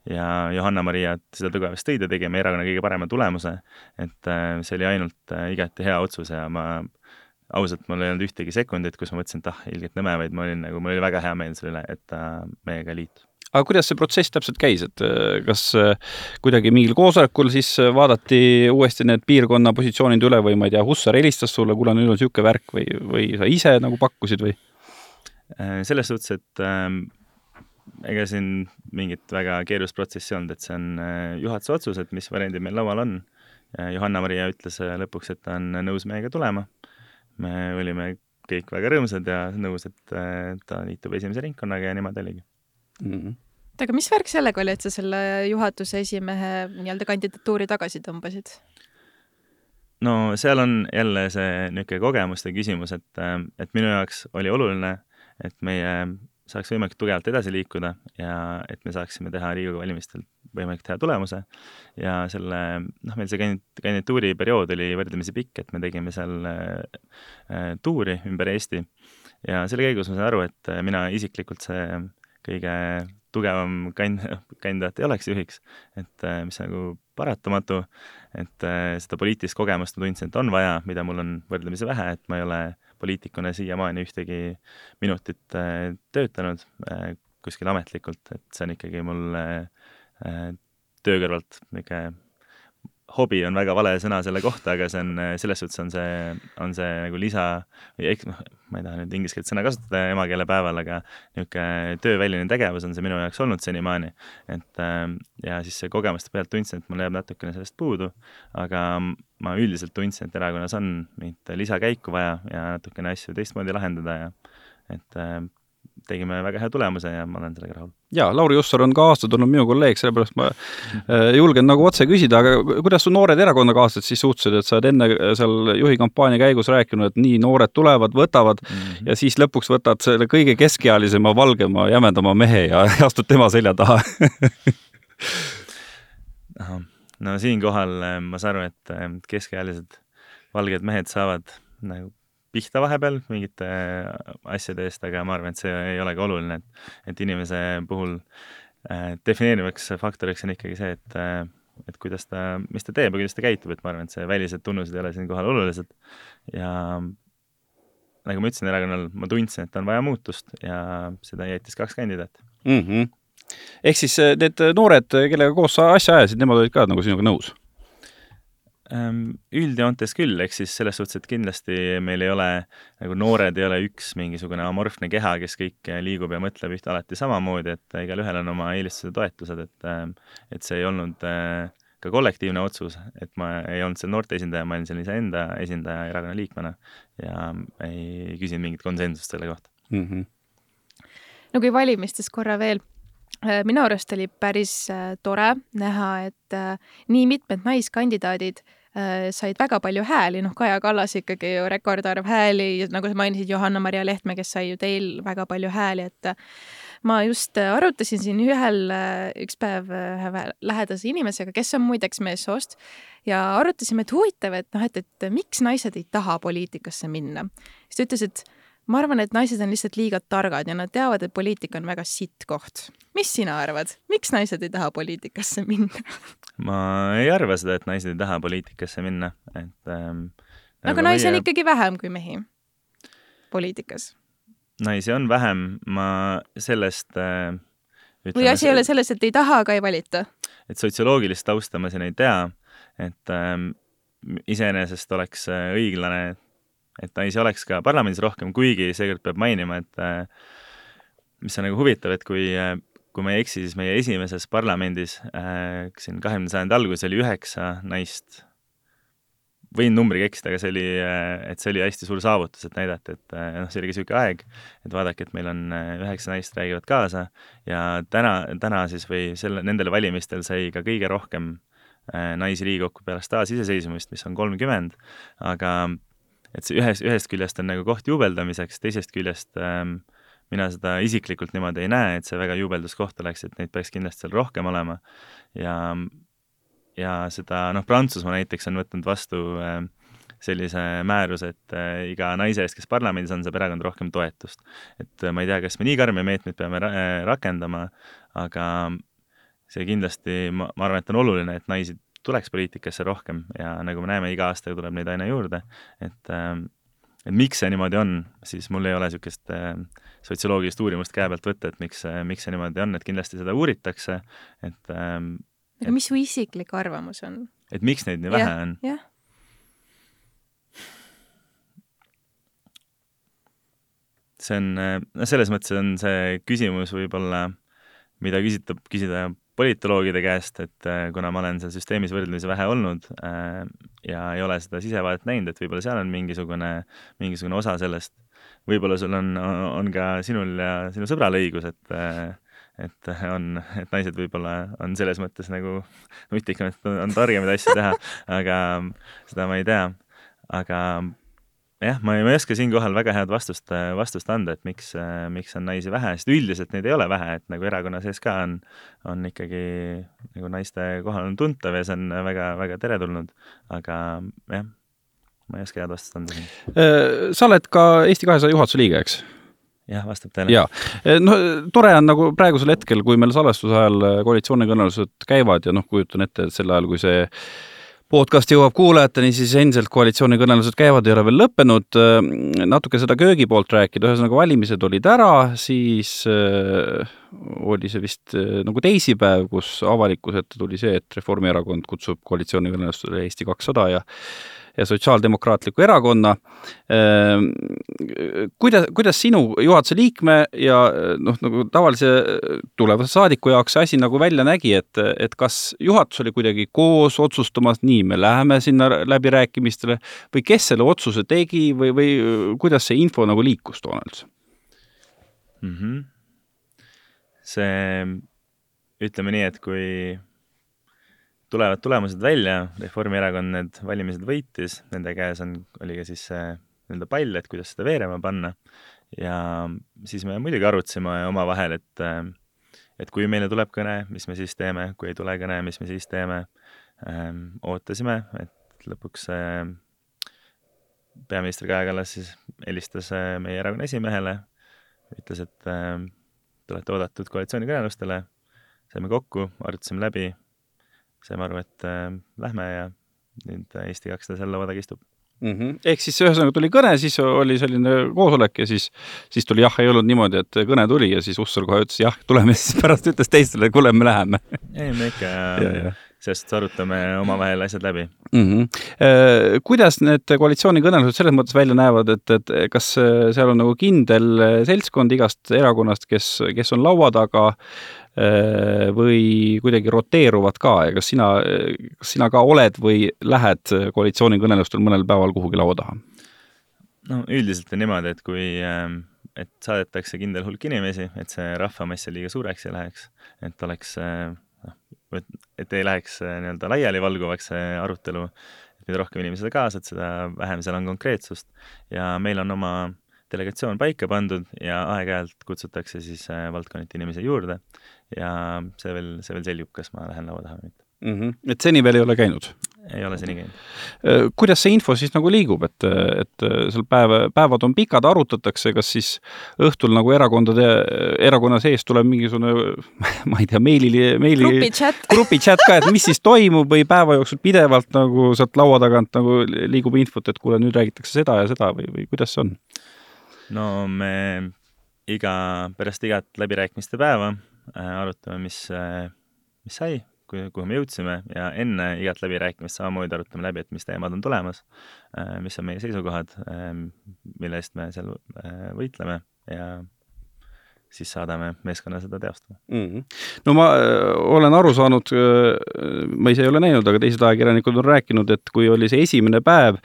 S3: ja Johanna-Maria seda tugevasti tõi, ta tegi meie erakonna kõige parema tulemuse. et äh, see oli ainult äh, igati hea otsus ja ma ausalt, mul ei olnud ühtegi sekundit, kus ma mõtlesin, et ah, ilgelt nõme, vaid ma olin nagu, mul oli väga hea meel selle üle, et ta meiega liitus
S1: aga kuidas see protsess täpselt käis, et äh, kas kuidagi mingil koosolekul siis vaadati uuesti need piirkonna positsioonid üle või ma ei tea, Hussar helistas sulle, kuule, nüüd on niisugune värk või, või sa ise nagu pakkusid või?
S3: selles suhtes, et ähm, ega siin mingit väga keerulist protsessi olnud, et see on äh, juhatuse otsus, et mis variandid meil laual on. Johanna-Maria ütles äh, lõpuks, et ta on nõus meiega tulema. me olime kõik väga rõõmsad ja nõus, et äh, ta liitub esimese ringkonnaga ja niimoodi oligi mm.
S2: -hmm aga mis värk sellega oli, et sa selle juhatuse esimehe nii-öelda kandidatuuri tagasi tõmbasid?
S3: no seal on jälle see niisugune kogemuste küsimus, et, et minu jaoks oli oluline, et meie saaks võimalikult tugevalt edasi liikuda ja et me saaksime teha Riigikogu valimistel võimalikult hea tulemuse. ja selle, noh, meil see kandidatuuri periood oli võrdlemisi pikk, et me tegime seal äh, tuuri ümber Eesti ja selle käigus ma sain aru, et mina isiklikult see kõige tugevam kand-, kandidaat ei oleks juhiks, et äh, mis nagu paratamatu, et äh, seda poliitilist kogemust ma tundsin, et on vaja, mida mul on võrdlemisi vähe, et ma ei ole poliitikuna siiamaani ühtegi minutit äh, töötanud äh, kuskil ametlikult, et see on ikkagi mul äh, töö kõrvalt niisugune hobi on väga vale sõna selle kohta, aga see on, selles suhtes on see, on see nagu lisa või eks noh, ma ei taha nüüd inglise keelt sõna kasutada emakeelepäeval, aga niisugune tööväline tegevus on see minu jaoks olnud senimaani. et ähm, ja siis kogemuste pealt tundsin, et mul jääb natukene sellest puudu, aga ma üldiselt tundsin, et erakonnas on mingit lisakäiku vaja ja natukene asju teistmoodi lahendada ja et ähm, tegime väga hea tulemuse ja ma olen sellega rahul.
S1: jaa, Lauri Hussar on ka aastaid olnud minu kolleeg, sellepärast ma äh, julgen nagu otse küsida, aga kuidas su noored erakonnakaaslased siis suhtusid, et sa oled enne seal juhi kampaania käigus rääkinud, et nii, noored tulevad, võtavad mm -hmm. ja siis lõpuks võtad selle kõige keskealisema, valgema, jämedama mehe ja astud tema selja taha
S3: no siinkohal äh, ma saan aru, et äh, keskealised valged mehed saavad nagu pihta vahepeal mingite äh, asjade eest, aga ma arvan, et see ei olegi oluline, et, et inimese puhul äh, defineerivaks faktoriks on ikkagi see, et äh, et kuidas ta, mis ta teeb ja kuidas ta käitub, et ma arvan, et see välised tunnused ei ole siinkohal olulised ja nagu ma ütlesin, erakonnal ma tundsin, et on vaja muutust ja seda jättis kaks kandidaati
S1: mm. -hmm. ehk siis äh, need noored, kellega koos sa asja ajasid, nemad olid ka nagu sinuga nõus?
S3: Ehm, üldjoontes küll, ehk siis selles suhtes, et kindlasti meil ei ole, nagu noored ei ole üks mingisugune amorfne keha, kes kõik liigub ja mõtleb ühte alati samamoodi, et igalühel on oma eelistused ja toetused, et ehm, et see ei olnud äh, ka kollektiivne otsus, et ma ei olnud seal noorte esindaja, ma olin seal iseenda esindaja erakonna liikmena ja ei küsinud mingit konsensust selle kohta mm.
S2: -hmm. no kui valimistest korra veel äh, minu arust oli päris äh, tore näha, et nii mitmed naiskandidaadid Äh, said väga palju hääli, noh, Kaja Kallas ikkagi ju rekordarv hääli, nagu sa mainisid, Johanna-Maria Lehtme, kes sai ju teil väga palju hääli, et ma just arutasin siin ühel, üks päev ühe lähedase inimesega, kes on muideks meessoost, ja arutasime, et huvitav, et noh, et, et miks naised ei taha poliitikasse minna. siis ta ütles, et ma arvan, et naised on lihtsalt liiga targad ja nad teavad, et poliitika on väga sitt koht. mis sina arvad, miks naised ei taha poliitikasse minna
S3: ma ei arva seda, et naised ei taha poliitikasse minna, et ähm,
S2: nagu aga naisi meie... on ikkagi vähem kui mehi poliitikas.
S3: naisi on vähem, ma sellest äh,
S2: või asi ei ole selles, et ei taha, aga ei valita?
S3: et sotsioloogilist tausta ma siin ei tea, et ähm, iseenesest oleks äh, õiglane, et naisi oleks ka parlamendis rohkem, kuigi seekord peab mainima, et äh, mis on nagu huvitav, et kui äh, kui ma ei eksi, siis meie esimeses parlamendis äh, siin kahekümnenda sajandi alguses oli üheksa naist, võin numbriga eksida, aga see oli äh,, et see oli hästi suur saavutus, et näidati, et noh, see oli ka niisugune aeg, et vaadake, et meil on üheksa naist räägivad kaasa. Ja täna, täna siis või selle, nendel valimistel sai ka kõige rohkem naisi Riigikokku pärast taasiseseisvumist, mis on kolmkümmend, aga et see ühes, ühest küljest on nagu koht juubeldamiseks, teisest küljest ähm, mina seda isiklikult niimoodi ei näe, et see väga juubelduskoht oleks, et neid peaks kindlasti seal rohkem olema. ja, ja seda, noh, Prantsusmaa näiteks on võtnud vastu äh, sellise määruse, et äh, iga naise eest, kes parlamendis on, saab erakond rohkem toetust. et äh, ma ei tea, kas me nii karme meetmeid peame ra rakendama, aga see kindlasti, ma, ma arvan, et on oluline, et naisi tuleks poliitikasse rohkem ja nagu me näeme, iga aastaga tuleb neid aina juurde, et et miks see niimoodi on, siis mul ei ole niisugust äh, sotsioloogilist uurimust käe pealt võtta, et miks, miks see niimoodi on, et kindlasti seda uuritakse, et ähm,
S2: aga mis su isiklik arvamus on?
S3: et miks neid nii vähe on?
S2: jah.
S3: see on, noh, selles mõttes on see küsimus võib-olla, mida küsitab, küsida politoloogide käest, et äh, kuna ma olen seal süsteemis võrdlemisi vähe olnud äh, ja ei ole seda sisevaadet näinud, et võib-olla seal on mingisugune, mingisugune osa sellest. võib-olla sul on, on ka sinul ja sinu sõbral õigus, et äh, et on, et naised võib-olla on selles mõttes nagu nutikamad, on targemad asju teha, aga seda ma ei tea. aga jah, ma ei, ma ei oska siinkohal väga head vastust, vastust anda, et miks, miks on naisi vähe, sest üldiselt neid ei ole vähe, et nagu erakonna sees ka on, on ikkagi nagu naiste kohal on tuntav ja see on väga-väga teretulnud, aga jah, ma ei oska head vastust anda.
S1: Äh, sa oled ka Eesti kahesaja juhatuse liige, eks?
S3: jah, vastab tõele.
S1: jaa, äh, no tore on nagu praegusel hetkel, kui meil salvestuse ajal koalitsioonikõnelused käivad ja noh, kujutan ette, et sel ajal, kui see podcast jõuab kuulajateni, siis endiselt koalitsioonikõnelused käivad, ei ole veel lõppenud. natuke seda köögi poolt rääkida, ühesõnaga valimised olid ära, siis äh, oli see vist äh, nagu teisipäev, kus avalikkuse ette tuli see, et Reformierakond kutsub koalitsioonikõnelustele Eesti kakssada ja ja Sotsiaaldemokraatliku Erakonna. Ehm, kuidas, kuidas sinu juhatuse liikme ja noh, nagu tavalise tulevase saadiku jaoks see asi nagu välja nägi, et, et kas juhatus oli kuidagi koos otsustamas, nii, me läheme sinna läbirääkimistele või kes selle otsuse tegi või, või kuidas see info nagu liikus toona üldse
S3: mm? -hmm. see, ütleme nii, et kui tulevad tulemused välja, Reformierakond need valimised võitis, nende käes on, oli ka siis see nii-öelda pall, et kuidas seda veerema panna. ja siis me muidugi arutasime omavahel, et, et kui meile tuleb kõne, mis me siis teeme, kui ei tule kõne, mis me siis teeme. ootasime, et lõpuks peaminister Kaja Kallas siis helistas meie erakonna esimehele, ütles, et te olete oodatud koalitsioonikõnelustele, saime kokku, arutasime läbi saime aru, et äh, lähme ja nüüd Eesti kakssada seal laua taga istub
S1: mm. -hmm. ehk siis ühesõnaga tuli kõne, siis oli selline koosolek ja siis, siis tuli jah, ei olnud niimoodi, et kõne tuli ja siis Ussur kohe ütles jah, tuleme, siis pärast ütles teistele, kuule, me läheme
S3: ei, me ikka ja, ja. suhtes arutame omavahel asjad läbi
S1: mm. -hmm. kuidas need koalitsioonikõnelused selles mõttes välja näevad, et, et kas seal on nagu kindel seltskond igast erakonnast, kes, kes on laua taga Äh, või kuidagi roteeruvad ka. Ja kas sina, kas sina ka oled või lähed koalitsioonikõnelustel mõnel päeval kuhugi laua taha?
S3: no üldiselt on niimoodi, et kui, ähm, et saadetakse kindel hulk inimesi, et see rahvamass liiga suureks ei läheks, et oleks äh, noh, et ei läheks äh, nii-öelda laialivalguvaks see arutelu, et mida rohkem inimesi sa kaasad, seda vähem seal on konkreetsust. Ja meil on oma delegatsioon paika pandud ja aeg-ajalt kutsutakse siis valdkonniti inimesi juurde ja see veel, see veel selgub, kas ma lähen laua taha või mitte
S1: mm. -hmm. et seni veel ei ole käinud?
S3: ei ole seni käinud.
S1: Äh, kuidas see info siis nagu liigub, et, et seal päev, päevad on pikad, arutatakse, kas siis õhtul nagu erakondade, erakonna sees tuleb mingisugune, ma ei tea, meili, meili
S2: grupi chat,
S1: grupi chat ka, et mis siis toimub või päeva jooksul pidevalt nagu sealt laua tagant nagu liigub infot, et kuule, nüüd räägitakse seda ja seda või, või kuidas see on?
S3: no me iga, pärast igat läbirääkimiste päeva Äh, arutame, mis, äh, mis sai, kuhu me jõudsime ja enne igat läbirääkimist samamoodi arutame läbi, et mis teemad on tulemas, äh, mis on meie seisukohad, mille eest me seal võitleme ja siis saadame meeskonna seda teostama
S1: mm. -hmm. no ma olen aru saanud, ma ise ei ole näinud, aga teised ajakirjanikud on rääkinud, et kui oli see esimene päev,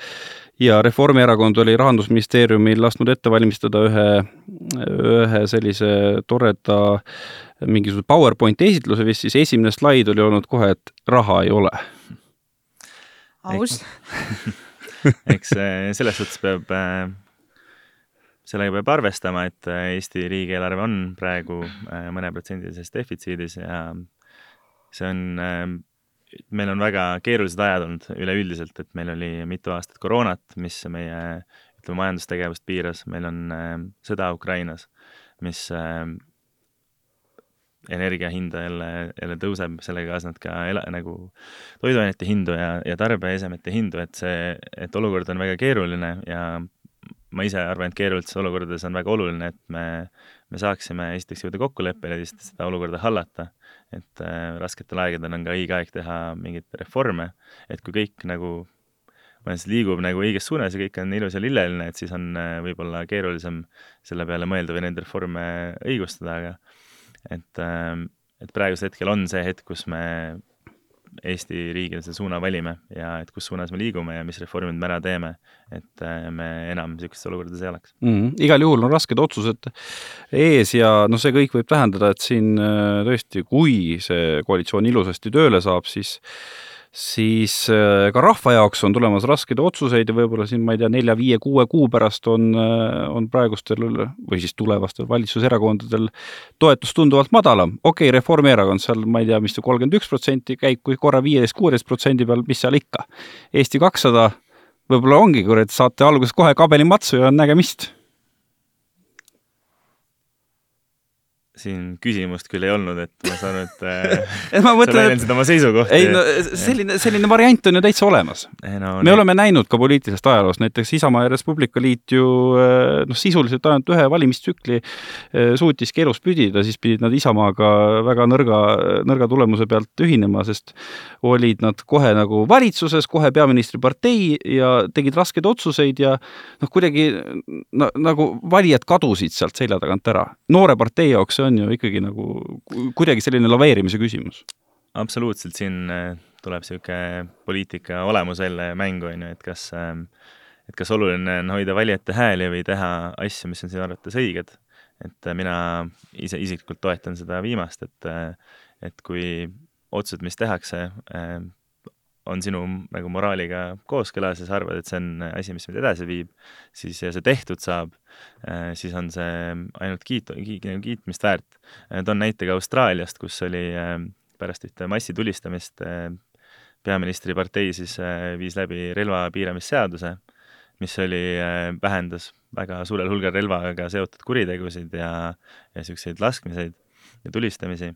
S1: ja Reformierakond oli Rahandusministeeriumil lasknud ette valmistada ühe, ühe sellise toreda mingisuguse PowerPointi esitluse vist, siis esimene slaid oli olnud kohe, et raha ei ole.
S2: aus
S3: eks selles suhtes peab, sellega peab arvestama, et Eesti riigieelarve on praegu mõneprotsendilises defitsiidis ja see on meil on väga keerulised ajad olnud üleüldiselt, et meil oli mitu aastat koroonat, mis meie ütleme, majandustegevust piiras, meil on sõda Ukrainas, mis energia hinda jälle, jälle tõuseb, sellega kaasnevad ka ela-, nagu toiduainete hindu ja, ja tarbijaesemete hindu, et see, et olukord on väga keeruline ja ma ise arvan, et keerulistes olukordades on väga oluline, et me, me saaksime esiteks jõuda kokkuleppele siis seda olukorda hallata. Et äh, rasketel aegadel on ka õige aeg teha mingeid reforme, et kui kõik nagu majandus liigub nagu õiges suunas ja kõik on ilus ja lilleline, et siis on äh, võib-olla keerulisem selle peale mõelda või neid reforme õigustada, aga et äh,, et praegusel hetkel on see hetk, kus me Eesti riigile selle suuna valime ja et kus suunas me liigume ja mis reformid me ära teeme, et äh, me enam niisugustes olukordades ei oleks
S1: mm. -hmm. igal juhul on rasked otsused ees ja noh, see kõik võib tähendada, et siin äh, tõesti, kui see koalitsioon ilusasti tööle saab, siis siis äh, ka rahva jaoks on tulemas raskeid otsuseid ja võib-olla siin, ma ei tea, nelja-viie-kuue kuu pärast on, äh, on praegustel või siis tulevastel valitsuserakondadel toetus tunduvalt madalam. okei okay,, Reformierakond seal, ma ei tea, mis see kolmkümmend üks protsenti käib, kui korra viieteist-kuueteist protsendi peal, mis seal ikka. Eesti kakssada võib-olla ongi, kurat, saate alguses kohe kabeli matsu ja nägemist
S3: siin küsimust küll ei olnud, et ma saan nüüd äh,
S1: et ma mõtlen,
S3: väljendasid oma seisukohti.
S1: ei no selline, selline variant on ju täitsa olemas. No, me nii. oleme näinud ka poliitilisest ajaloost, näiteks Isamaa ja Res Publica Liit ju äh, noh, sisuliselt ainult ühe valimistsükli äh, suutiski elus püdida, siis pidid nad Isamaaga väga nõrga, nõrga tulemuse pealt ühinema, sest olid nad kohe nagu valitsuses, kohe peaministripartei ja tegid raskeid otsuseid ja noh, kuidagi no, nagu valijad kadusid sealt selja tagant ära. noore partei jaoks see on ju ikkagi nagu kuidagi selline laveerimise küsimus.
S3: absoluutselt, siin äh, tuleb niisugune poliitika olemus jälle mängu, on ju, et kas, ähm, et kas oluline on hoida valijate hääli või teha asju, mis on sinu arvates õiged. et äh, mina ise isiklikult toetan seda viimast, et, äh, et kui otsused, mis tehakse, on sinu nagu moraaliga kooskõlas ja sa arvad, et see on asi, mis meid edasi viib, siis ja see tehtud saab, äh, siis on see ainult kiit-, kiitmist väärt. Äh, toon näite ka Austraaliast, kus oli äh, pärast ühte massitulistamist peaministripartei siis viis läbi relva piiramisseaduse, mis oli, vähendas väga suurel hulgal relvaga seotud kuritegusid ja, ja niisuguseid laskmiseid ja tulistamisi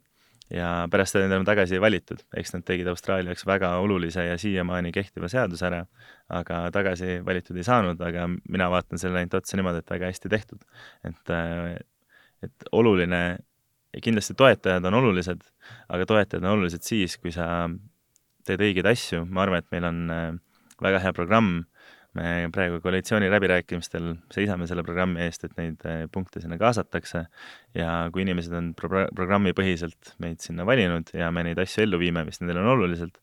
S3: ja pärast olid nad tagasi valitud, eks nad tegid Austraalia jaoks väga olulise ja siiamaani kehtiva seaduse ära, aga tagasi valitud ei saanud, aga mina vaatan sellele ainult otsa niimoodi, et väga hästi tehtud. et, et oluline, kindlasti toetajad on olulised, aga toetajad on olulised siis, kui sa teed õigeid asju, ma arvan, et meil on väga hea programm me praegu koalitsiooni läbirääkimistel seisame selle programmi eest, et neid eh, punkte sinna kaasatakse ja kui inimesed on pro-, programmipõhiselt meid sinna valinud ja me neid asju ellu viime, mis nendele on olulised,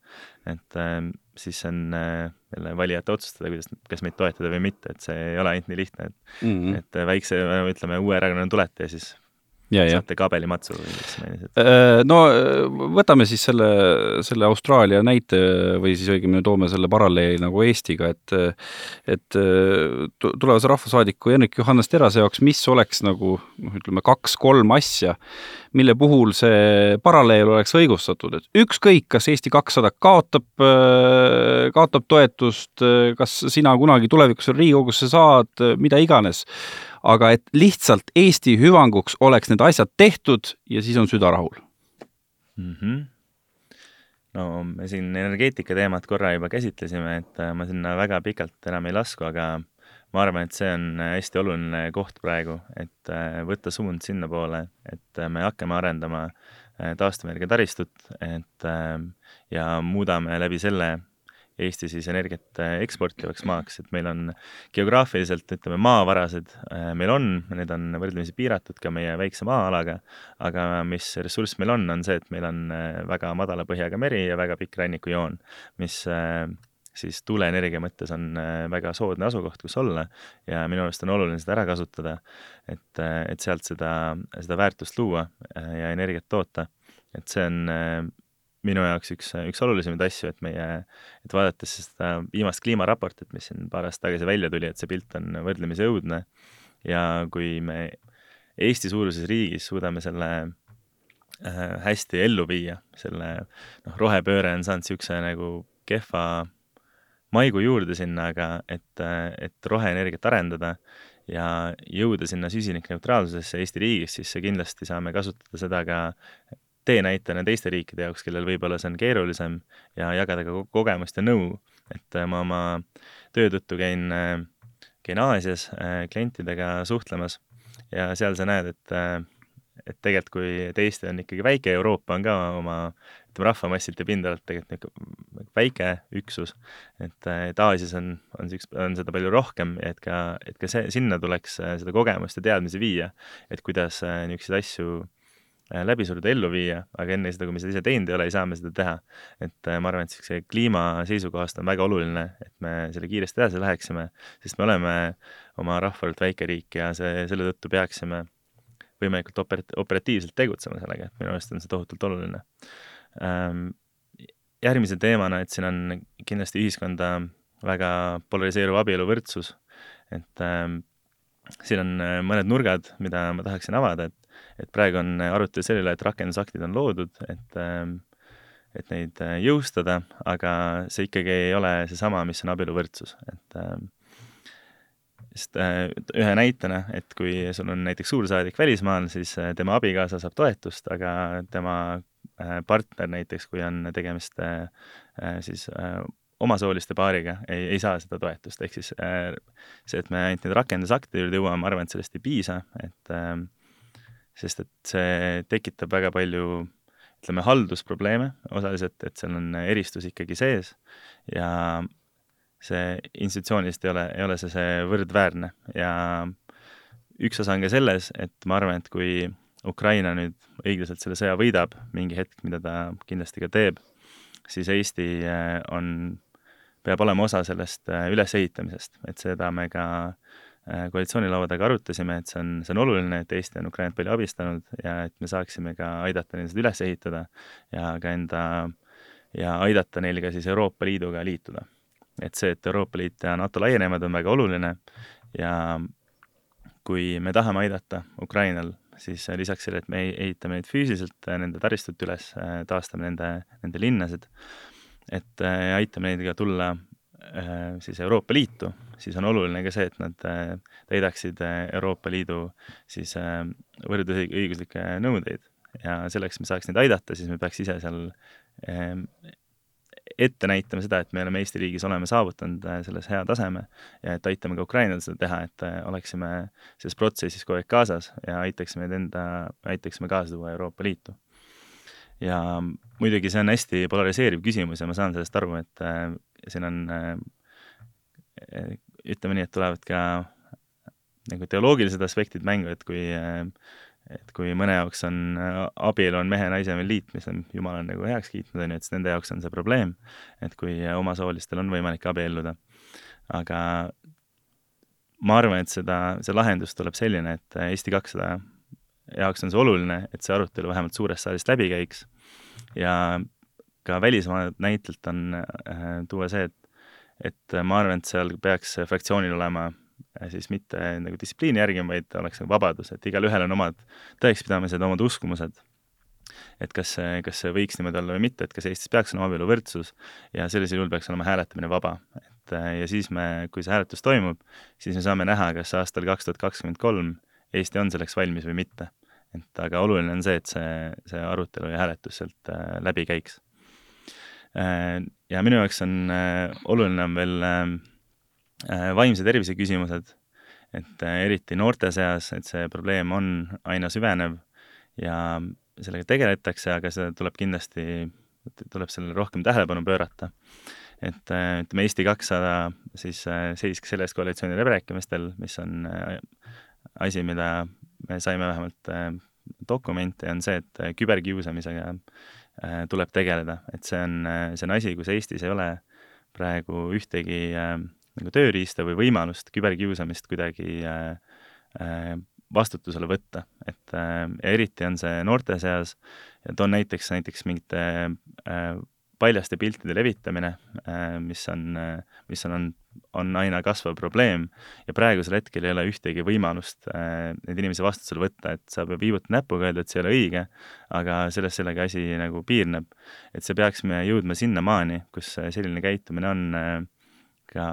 S3: et äh, siis see on äh, jälle valijate otsustada, kuidas, kas meid toetada või mitte, et see ei ole ainult nii lihtne, et mm -hmm. et väikse, ütleme, uue erakonnana tulete ja siis ja, saate kabelimatsu või mis
S1: sellised? Äh, no võtame siis selle, selle Austraalia näite või siis õigemini toome selle paralleeli nagu Eestiga, et et tulevase rahvasaadiku Hendrik Johannes Terase jaoks, mis oleks nagu noh, ütleme kaks-kolm asja, mille puhul see paralleel oleks õigustatud, et ükskõik, kas Eesti kakssada kaotab, kaotab toetust, kas sina kunagi tulevikus Riigikogusse saad, mida iganes aga et lihtsalt Eesti hüvanguks oleks need asjad tehtud ja siis on süda rahul
S3: mm. -hmm. no me siin energeetika teemat korra juba käsitlesime, et äh, ma sinna väga pikalt enam ei lasku, aga ma arvan, et see on hästi oluline koht praegu, et äh, võtta suund sinnapoole, et äh, me hakkame arendama taastuvenergia taristut, et ja muudame läbi selle Eesti siis energiat äh, eksportivaks maaks, et meil on geograafiliselt, ütleme, maavarased äh, meil on, need on võrdlemisi piiratud ka meie väikse maa-alaga, aga mis ressurss meil on, on see, et meil on äh, väga madala põhjaga meri ja väga pikk rannikujoon, mis siis tuuleenergia mõttes on väga soodne asukoht, kus olla ja minu arust on oluline seda ära kasutada, et, et sealt seda, seda väärtust luua ja energiat toota. et see on minu jaoks üks, üks olulisemaid asju, et meie, et vaadates seda viimast kliimaraportit, mis siin paar aastat tagasi välja tuli, et see pilt on võrdlemisi õudne ja kui me Eesti suuruses riigis suudame selle äh, hästi ellu viia, selle noh, rohepööre on saanud niisuguse nagu kehva maigu juurde sinna, aga et, et roheenergiat arendada ja jõuda sinna süsinikneutraalsusesse Eesti riigis, siis kindlasti saame kasutada seda ka teenäitena teiste riikide jaoks, kellel võib-olla see on keerulisem ja jagada ka kogemust ja nõu. et äh, ma oma töö tõttu käin, äh, käin Aasias äh, klientidega suhtlemas ja seal sa näed, et, et tegelikult kui et Eesti on ikkagi väike, Euroopa on ka oma ütleme, rahvamassilt ja pindalalt tegelikult niisugune väike üksus, et, et Aasias on, on siukest, on seda palju rohkem, et ka, et ka see, sinna tuleks seda kogemust ja teadmisi viia, et kuidas niisuguseid asju läbi suruda, ellu viia, aga enne seda, kui me seda ise teinud ei ole, ei saa me seda teha. et äh, ma arvan, et niisuguse kliima seisukohast on väga oluline, et me selle kiiresti edasi läheksime, sest me oleme oma rahvaarvult väike riik ja see, selle tõttu peaksime võimalikult operat-, operatiivselt tegutsema sellega, et minu arust on see tohutult oluline. Ähm, järgmise teemana, et siin on kindlasti ühiskonda väga polariseeruv abieluvõrdsus, et ähm, siin on äh, mõned nurgad, mida ma tahaksin avada, et et praegu on arutelu selle üle, et rakendusaktid on loodud, et ähm, et neid äh, jõustada, aga see ikkagi ei ole seesama, mis on abieluvõrdsus, et ähm, sest ühe näitena, et kui sul on näiteks suursaadik välismaal, siis tema abikaasa saab toetust, aga tema partner näiteks, kui on tegemist siis omasooliste paariga, ei, ei saa seda toetust, ehk siis see, et me ainult nüüd rakendusaktide juurde jõuame, ma arvan, et sellest ei piisa, et sest et see tekitab väga palju ütleme, haldusprobleeme osaliselt, et seal on eristus ikkagi sees ja see institutsioonist ei ole, ei ole see, see võrdväärne. Ja üks osa on ka selles, et ma arvan, et kui Ukraina nüüd õiglaselt selle sõja võidab mingi hetk, mida ta kindlasti ka teeb, siis Eesti äh, on, peab olema osa sellest äh, ülesehitamisest, et seda me ka äh, koalitsioonilaua taga arutasime, et see on, see on oluline, et Eesti on Ukrainat palju abistanud ja et me saaksime ka aidata neil seda üles ehitada ja ka enda ja aidata neil ka siis Euroopa Liiduga liituda. Et see, et Euroopa Liit ja NATO laienevad, on väga oluline ja kui me tahame aidata Ukrainal, siis lisaks sellele, et me ehitame neid füüsiliselt, nende taristut üles, taastame nende, nende linnasid, et äh, aitame neid ka tulla äh, siis Euroopa Liitu, siis on oluline ka see, et nad äh, täidaksid Euroopa Liidu siis võrdõiguslikke nõudeid ja selleks me saaks neid aidata, siis me peaks ise seal ette näitama seda, et me oleme Eesti riigis, oleme saavutanud äh, selles hea taseme ja et aitame ka Ukrainal seda teha, et äh, oleksime selles protsessis kogu aeg kaasas ja aitaksime enda, aitaksime kaasa tuua Euroopa Liitu. ja muidugi see on hästi polariseeriv küsimus ja ma saan sellest aru, et äh, siin on äh, ütleme nii, et tulevad ka nagu teoloogilised aspektid mängu, et kui äh, et kui mõne jaoks on äh, abielu on mehe-naise liit, mis on jumal on nagu heaks kiitnud, on ju, et siis nende jaoks on see probleem, et kui omasoolistel on võimalik abielluda. aga ma arvan, et seda, see lahendus tuleb selline, et Eesti kakssada jaoks on see oluline, et see arutelu vähemalt suurest saalist läbi käiks ja ka välismaa näitelt on äh, tuua see, et et ma arvan, et seal peaks fraktsioonil olema siis mitte nagu distsipliini järgima, vaid oleks nagu vabadus, et igalühel on omad tõekspidamised, omad uskumused. et kas see, kas see võiks niimoodi olla või mitte, et kas Eestis peaks olema abieluvõrdsus ja sellisel juhul peaks olema hääletamine vaba. et ja siis me, kui see hääletus toimub, siis me saame näha, kas aastal kaks tuhat kakskümmend kolm Eesti on selleks valmis või mitte. et aga oluline on see, et see, see arutelu ja hääletus sealt äh, läbi käiks. Äh, ja minu jaoks on äh, oluline on veel Äh, vaimse tervise küsimused, et eriti noorte seas, et see probleem on aina süvenev ja sellega tegeletakse, aga seda tuleb kindlasti, tuleb sellele rohkem tähelepanu pöörata. et ütleme, Eesti kakssada siis seisk selles koalitsiooni läbirääkimistel, mis on asi, mida me saime vähemalt dokumente, on see, et küberkiusamisega tuleb tegeleda, et see on, see on asi, kus Eestis ei ole praegu ühtegi äh, nagu tööriista või võimalust küberkiusamist kuidagi äh, äh, vastutusele võtta, et äh, ja eriti on see noorte seas. Ja toon näiteks, näiteks mingite äh, paljaste piltide levitamine äh,, mis on äh,, mis on, on, on aina kasvav probleem ja praegusel hetkel ei ole ühtegi võimalust äh, neid inimesi vastutusele võtta, et sa pead viibutama näpuga, öelda, et see ei ole õige, aga sellest sellega asi nagu piirneb. et see peaksime jõudma sinnamaani, kus selline käitumine on äh, ka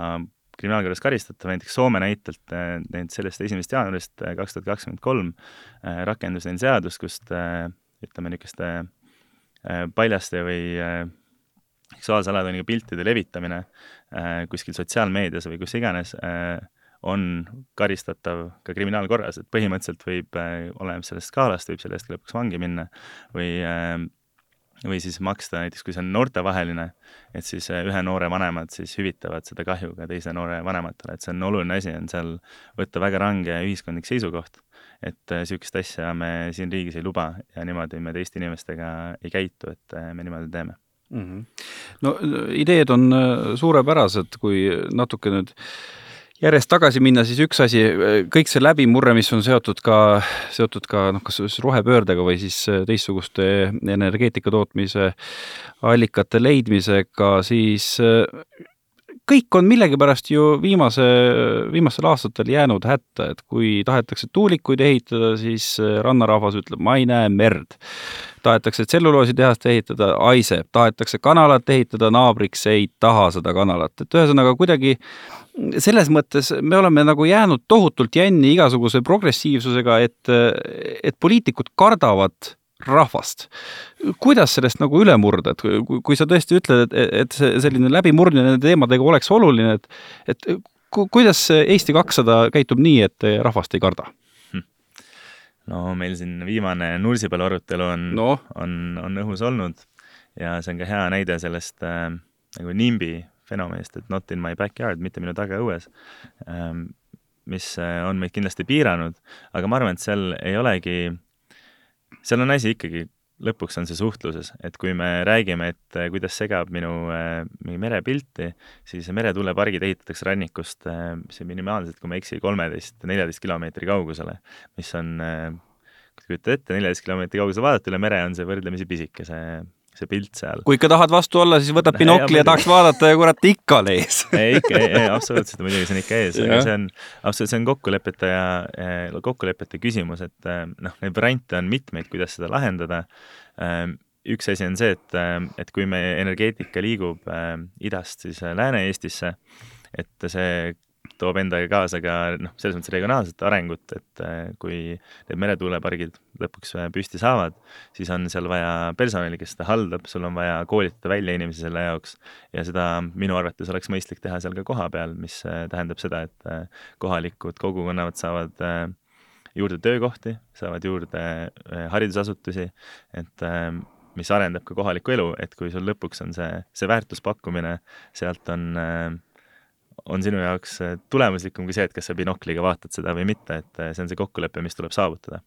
S3: kriminaalkorras karistatav, näiteks Soome näitelt äh, need sellest esimesest jaanuarist äh, kaks tuhat kakskümmend kolm äh, rakendus neil seadus, kust ütleme, niisuguste paljaste või seksuaalse alatooniga piltide levitamine kuskil sotsiaalmeedias või kus iganes on karistatav ka kriminaalkorras, et põhimõtteliselt võib, oleneb sellest skaalast, võib selle eest lõpuks vangi minna või või siis maksta näiteks, kui see on noortevaheline, et siis äh, ühe noore vanemad siis hüvitavad seda kahju ka teise noore vanematele, et see on oluline asi, on seal võtta väga range ühiskondlik seisukoht, et niisugust äh, asja me siin riigis ei luba ja niimoodi me teiste inimestega ei käitu, et äh, me niimoodi teeme mm.
S1: -hmm. no ideed on suurepärased, kui natuke nüüd äh, järjest tagasi minna, siis üks asi, kõik see läbimurre, mis on seotud ka, seotud ka noh, kas rohepöördega või siis teistsuguste energeetika tootmise allikate leidmisega, siis kõik on millegipärast ju viimase, viimastel aastatel jäänud hätta, et kui tahetakse tuulikuid ehitada, siis rannarahvas ütleb, ma ei näe merd. tahetakse tselluloositehast ehitada, haiseb, tahetakse kanalat ehitada, naabriks ei taha seda kanalat, et ühesõnaga kuidagi selles mõttes me oleme nagu jäänud tohutult jänni igasuguse progressiivsusega, et, et poliitikud kardavad rahvast. kuidas sellest nagu üle murda, et kui, kui sa tõesti ütled, et, et see selline läbimurdmine nende teemadega oleks oluline, et, et ku, kuidas Eesti kakssada käitub nii, et rahvast ei karda? Hm.
S3: no meil siin viimane Nursipalu arutelu on no., on, on õhus olnud ja see on ka hea näide sellest äh, nagu NIMBY fenomenist, et not in my backyard, mitte minu tagaõues ähm,, mis äh, on meid kindlasti piiranud, aga ma arvan, et seal ei olegi seal on asi ikkagi, lõpuks on see suhtluses, et kui me räägime, et äh, kuidas segab minu äh, merepilti, siis meretuulepargid ehitatakse rannikust äh, see minimaalselt, kui ma ei eksi, kolmeteist, neljateist kilomeetri kaugusele, mis on kui te kujutate ette, neljateist kilomeetri kaugusele vaadata üle mere on see võrdlemisi pisike, see pilt seal.
S1: kui ikka tahad vastu olla, siis võtad binokli ja, tahaks vaadata ja kurat, ikka on ees
S3: ei, ikka, ei, absoluutselt, muidugi see on ikka ees, aga see on, absoluutselt, see on kokkulepete ja, kokkulepete küsimus, et eh, noh, neid variante on mitmeid, kuidas seda lahendada. Eh, üks asi on see, et, eh, et kui meie energeetika liigub idast siis Lääne-Eestisse, et see toob endaga kaasa ka noh, selles mõttes regionaalset arengut, et äh, kui need meretuulepargid lõpuks äh, püsti saavad, siis on seal vaja personali, kes seda haldab, sul on vaja koolitada välja inimesi selle jaoks. Ja seda minu arvates oleks mõistlik teha seal ka kohapeal, mis äh, tähendab seda, et kohalikud kogukonnad saavad juurde töökohti, saavad juurde haridusasutusi, et mis arendab ka kohalikku elu, et kui sul lõpuks on see, see väärtuspakkumine, sealt on äh, on sinu jaoks äh, tulemuslikum kui see, et kas sa binokliga vaatad seda või mitte, et äh, see on see kokkulepe, mis tuleb saavutada.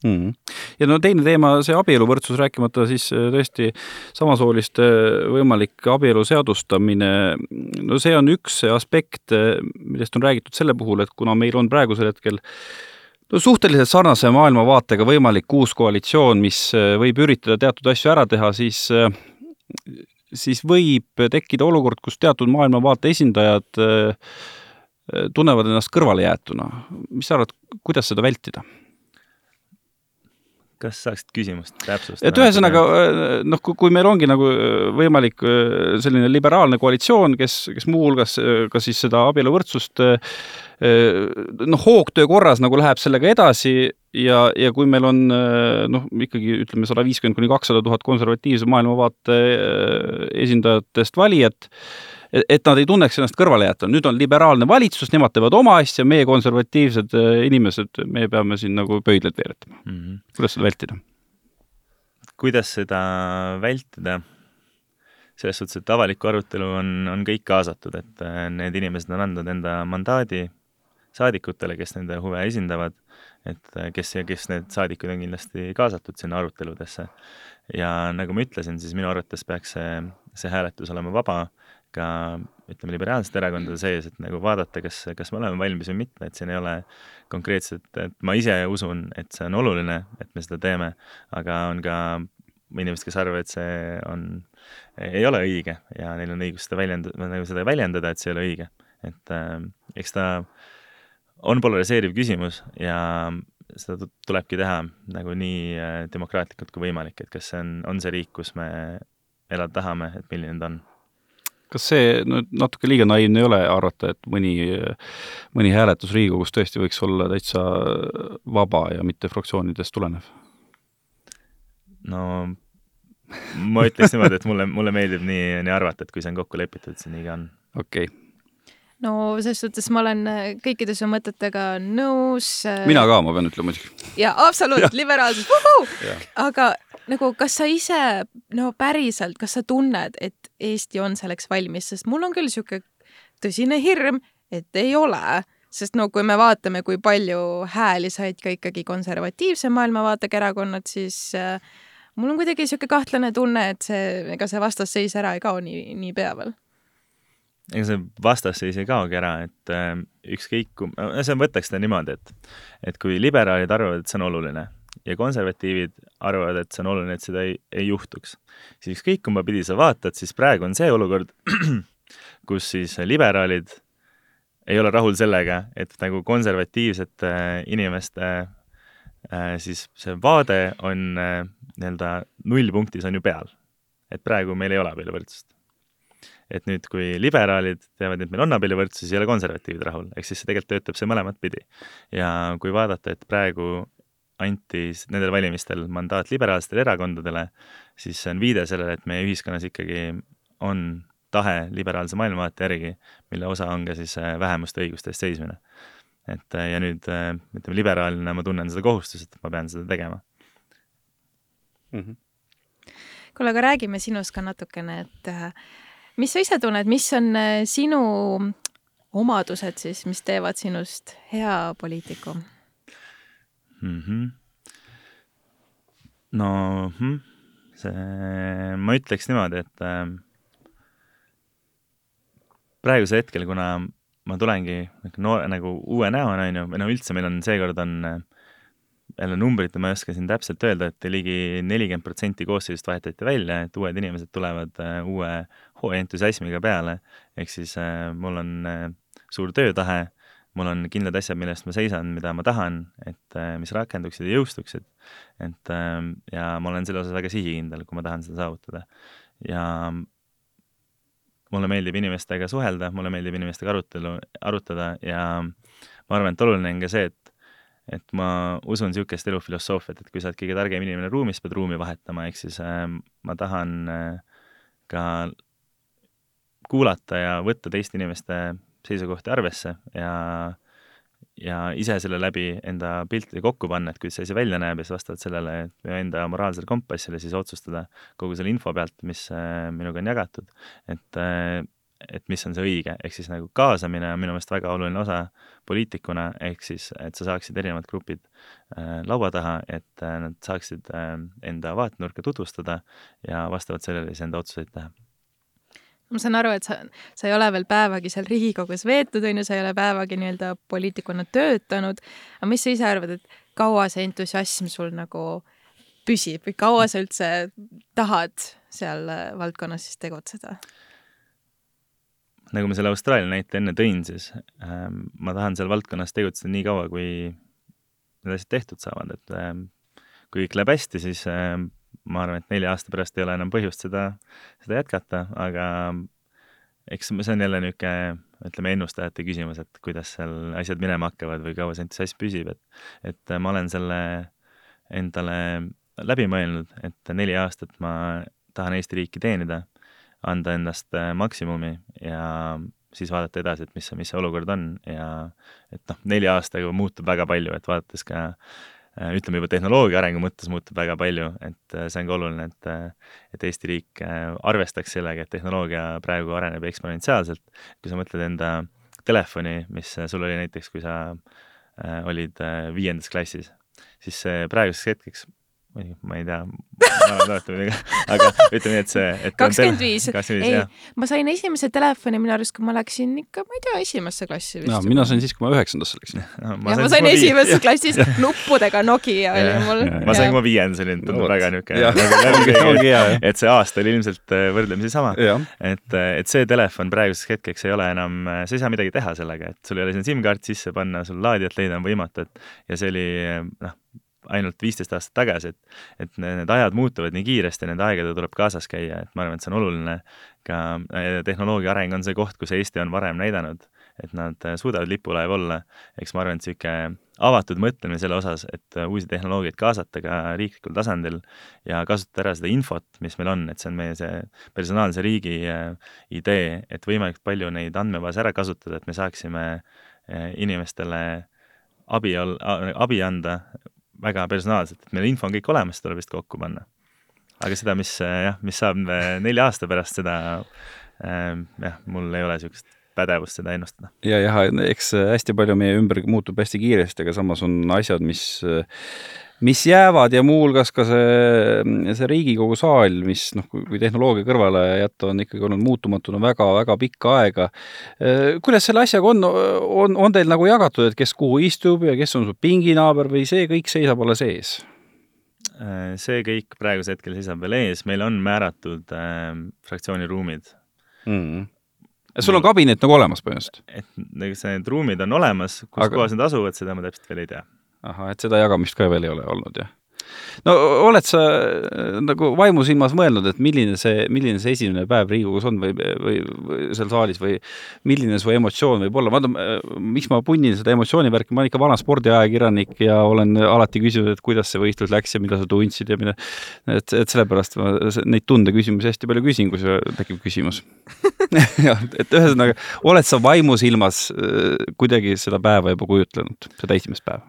S1: Mm.. ja no teine teema, see abieluvõrdsus, rääkimata siis äh, tõesti samasooliste võimalik abielu seadustamine, no see on üks aspekt, millest on räägitud selle puhul, et kuna meil on praegusel hetkel no suhteliselt sarnase maailmavaatega võimalik uus koalitsioon, mis võib üritada teatud asju ära teha, siis siis võib tekkida olukord, kus teatud maailmavaate esindajad äh, tunnevad ennast kõrvalejäetuna. mis sa arvad, kuidas seda vältida?
S3: Kas saaksid küsimust täpsustada?
S1: et ühesõnaga noh, kui meil ongi nagu äh, võimalik äh, selline liberaalne koalitsioon, kes, kes muuhulgas ka siis seda abieluvõrdsust noh, hoogtöö korras nagu läheb sellega edasi ja, ja kui meil on noh, ikkagi ütleme sada viiskümmend kuni kakssada tuhat konservatiivse maailmavaate esindajatest valijat, et nad ei tunneks ennast kõrvalejäetuna, nüüd on liberaalne valitsus, nemad teevad oma asja, meie konservatiivsed äh, inimesed, me peame siin nagu pöidlaid veeretama mm. -hmm. kuidas seda vältida?
S3: kuidas seda vältida? selles suhtes, et avalikku arutelu on, on kõik kaasatud, et äh, need inimesed on andnud enda mandaadi saadikutele, kes nende huve esindavad, et äh, kes ja kes need saadikud on kindlasti kaasatud sinna aruteludesse. ja nagu ma ütlesin, siis minu arvates peaks see, see hääletus olema vaba ka ütleme, liberaalsete erakondade sees, et nagu vaadata, kas, kas me oleme valmis või mitte, et siin ei ole konkreetselt, et ma ise usun, et see on oluline, et me seda teeme, aga on ka inimesed, kes arvavad, et see on, ei ole õige ja neil on õigus seda väljendada, nagu seda väljendada, et see ei ole õige. et äh, eks ta on polariseeriv küsimus ja seda tulebki teha nagu nii äh, demokraatlikult kui võimalik, et kas see on, on see riik, kus me elada tahame, et milline ta on
S1: kas see no natuke liiga naiivne ei ole arvata, et mõni, mõni hääletus Riigikogus tõesti võiks olla täitsa vaba ja mitte fraktsioonidest tulenev?
S3: no ma ütleks niimoodi, et mulle, mulle meeldib nii, nii arvata, et kui see on kokku lepitud, siis nii ka on.
S1: okei okay
S2: no selles suhtes ma olen kõikide su mõtetega nõus.
S1: mina ka, ma pean ütlema muidugi.
S2: jaa, absoluutselt, liberaalsus, aga nagu kas sa ise no päriselt, kas sa tunned, et Eesti on selleks valmis, sest mul on küll niisugune tõsine hirm, et ei ole, sest no kui me vaatame, kui palju hääli said ka ikkagi konservatiivse maailmavaatega erakonnad, siis äh, mul on kuidagi niisugune kahtlane tunne, et see, ega see vastasseis ära ei kao nii, niipea veel.
S3: Ega see vastasseis ei kaogi ära, et äh, ükskõik, see võtaks seda niimoodi, et et kui liberaalid arvavad, et see on oluline ja konservatiivid arvavad, et see on oluline, et seda ei, ei juhtuks. siis ükskõik kumba pidi sa vaatad, siis praegu on see olukord, kus siis liberaalid ei ole rahul sellega, et nagu konservatiivsete inimeste äh, siis see vaade on äh, nii-öelda nullpunktis on ju peal. et praegu meil ei ole abieluvõrdsust. et nüüd, kui liberaalid teavad, et meil on abieluvõrdsus, siis ei ole konservatiivid rahul, ehk siis see tegelikult töötab see mõlemat pidi. ja kui vaadata, et praegu anti nendel valimistel mandaat liberaalsetele erakondadele, siis see on viide sellele, et meie ühiskonnas ikkagi on tahe liberaalse maailmavaate järgi, mille osa on ka siis äh, vähemuste õiguste eest seismine. et äh, ja nüüd ütleme, liberaalina ma tunnen seda kohustust, et ma pean seda tegema
S2: mm. -hmm. kuule, aga räägime sinust ka natukene, et äh, mis sa ise tunned, mis on sinu omadused siis, mis teevad sinust hea poliitiku
S3: mm? -hmm. no hm, see, ma ütleks niimoodi, et äh, praegusel hetkel, kuna ma tulengi noor, nagu uue näona, on ju, või no üldse meil on seekord on jälle numbrit ma ei oska siin täpselt öelda, et ligi nelikümmend protsenti koosseisust vahetati välja, et uued inimesed tulevad uh, uue hooaja entusiasmiga peale, ehk siis uh, mul on uh, suur töötahe, mul on kindlad asjad, mille eest ma seisan, mida ma tahan, et uh, mis rakenduksid ja jõustuksid. et uh, ja ma olen selle osas väga sihikindel, kui ma tahan seda saavutada. ja mulle meeldib inimestega suhelda, mulle meeldib inimestega arutelu, arutada ja ma arvan, et oluline on ka see, et et ma usun niisugust elufilosoofiat, et kui sa oled kõige targem inimene ruumis, pead ruumi vahetama, ehk siis äh, ma tahan äh, ka kuulata ja võtta teiste inimeste seisukohti arvesse ja ja ise selle läbi enda piltide kokku panna, et kuidas see asi välja näeb ja siis vastavalt sellele enda moraalsele kompassile siis otsustada kogu selle info pealt, mis äh, minuga on jagatud, et äh, et mis on see õige, ehk siis nagu kaasamine on minu meelest väga oluline osa poliitikuna, ehk siis, et sa saaksid erinevad grupid äh, laua taha, et äh, nad saaksid äh, enda vaatenurka tutvustada ja vastavalt sellele siis enda otsuseid teha
S2: ma saan aru, et sa, sa ei ole veel päevagi seal Riigikogus veetud, on ju, sa ei ole päevagi nii-öelda poliitikuna töötanud, aga mis sa ise arvad, et kaua see entusiasm sul nagu püsib või kaua sa üldse tahad seal äh, valdkonnas siis tegutseda?
S3: nagu ma selle Austraalia näite enne tõin, siis ähm, ma tahan seal valdkonnas tegutseda nii kaua, kui need asjad tehtud saavad, et ähm, kui kõik läheb hästi, siis ähm, ma arvan, et nelja aasta pärast ei ole enam põhjust seda, seda jätkata, aga eks see on jälle niisugune, ütleme, ennustajate küsimus, et kuidas seal asjad minema hakkavad või kaua see entusiasm püsib, et et ma olen selle endale läbi mõelnud, et neli aastat ma tahan Eesti riiki teenida, anda endast maksimumi ja siis vaadata edasi, et mis mis see olukord on ja et noh, nelja aastaga muutub väga palju, et vaadates ka ütleme juba tehnoloogia arengu mõttes muutub väga palju, et äh, see on ka oluline, et, äh, et Eesti riik arvestaks sellega, et tehnoloogia praegu areneb eksponentsiaalselt. kui sa mõtled enda telefoni, mis sul oli näiteks, kui sa olid viiendas klassis, siis praeguseks hetkeks või ma ei tea, ma olen alati midagi, aga ütleme nii, et see, et
S2: kakskümmend viis, ei, ma sain esimese telefoni minu arust, kui ma läksin ikka, ma ei tea, esimesse klassi
S1: vist. mina sain siis, kui ma üheksandasse läksin.
S2: jah, ma sain esimeses klassis nuppudega Nokia oli mul.
S3: ma sain, kui ma viiendas olin, tundub väga niisugune, et see aasta oli ilmselt äh, võrdlemisi sama. et, äh, et see telefon praeguseks hetkeks ei ole enam, äh, sa ei saa midagi teha sellega, et sul ei ole sinna SIM-kaart sisse panna, sul laadijat leida on võimatu, et ja see oli noh, ainult viisteist aastat tagasi, et et need ajad muutuvad nii kiiresti, nende aegadega tuleb kaasas käia, et ma arvan, et see on oluline, ka tehnoloogia areng on see koht, kus Eesti on varem näidanud, et nad suudavad lipulaev olla, eks ma arvan, et niisugune avatud mõtlemine selle osas, et uusi tehnoloogiaid kaasata ka riiklikul tasandil ja kasutada ära seda infot, mis meil on, et see on meie see personaalse riigi äh, idee, et võimalikult palju neid andmebaase ära kasutada, et me saaksime äh, inimestele abi ol-, abi anda väga personaalselt, et meil info on kõik olemas, tuleb vist kokku panna. aga seda, mis jah, mis saab nelja aasta pärast, seda äh, jah, mul ei ole niisugust pädevust seda ennustada.
S1: ja jah, eks hästi palju meie ümber muutub hästi kiiresti, aga samas on asjad, mis mis jäävad ja muuhulgas ka see, see Riigikogu saal, mis noh, kui tehnoloogia kõrvale jätta, on ikkagi olnud muutumatuna väga-väga pikka aega. kuidas selle asjaga on, on, on teil nagu jagatud, et kes kuhu istub ja kes on su pinginaaber või see kõik seisab alles ees?
S3: see kõik praegusel hetkel seisab veel ees, meil on määratud äh, fraktsiooni ruumid mm. -hmm
S1: sul on kabinet nagu olemas põhimõtteliselt?
S3: et see, need ruumid on olemas, kus
S1: Aga-
S3: kohas need asuvad, seda ma täpselt veel ei tea.
S1: Ahah, et seda jagamist ka veel ei ole olnud, jah? no oled sa äh, nagu vaimusilmas mõelnud, et milline see, milline see esimene päev Riigikogus on või, või, seal saalis või milline su emotsioon võib olla, vaata, miks ma punnin seda emotsioonivärki, ma olen ikka vana spordiajakirjanik ja olen alati küsinud, et kuidas see võistlus läks ja mida sa tundsid ja mida, et, et sellepärast ma neid tundeküsimusi hästi palju küsin, kui sul tekib küsimus. jah, et ühesõnaga, oled sa vaimusilmas äh, kuidagi seda päeva juba kujutlenud, seda esimest päeva?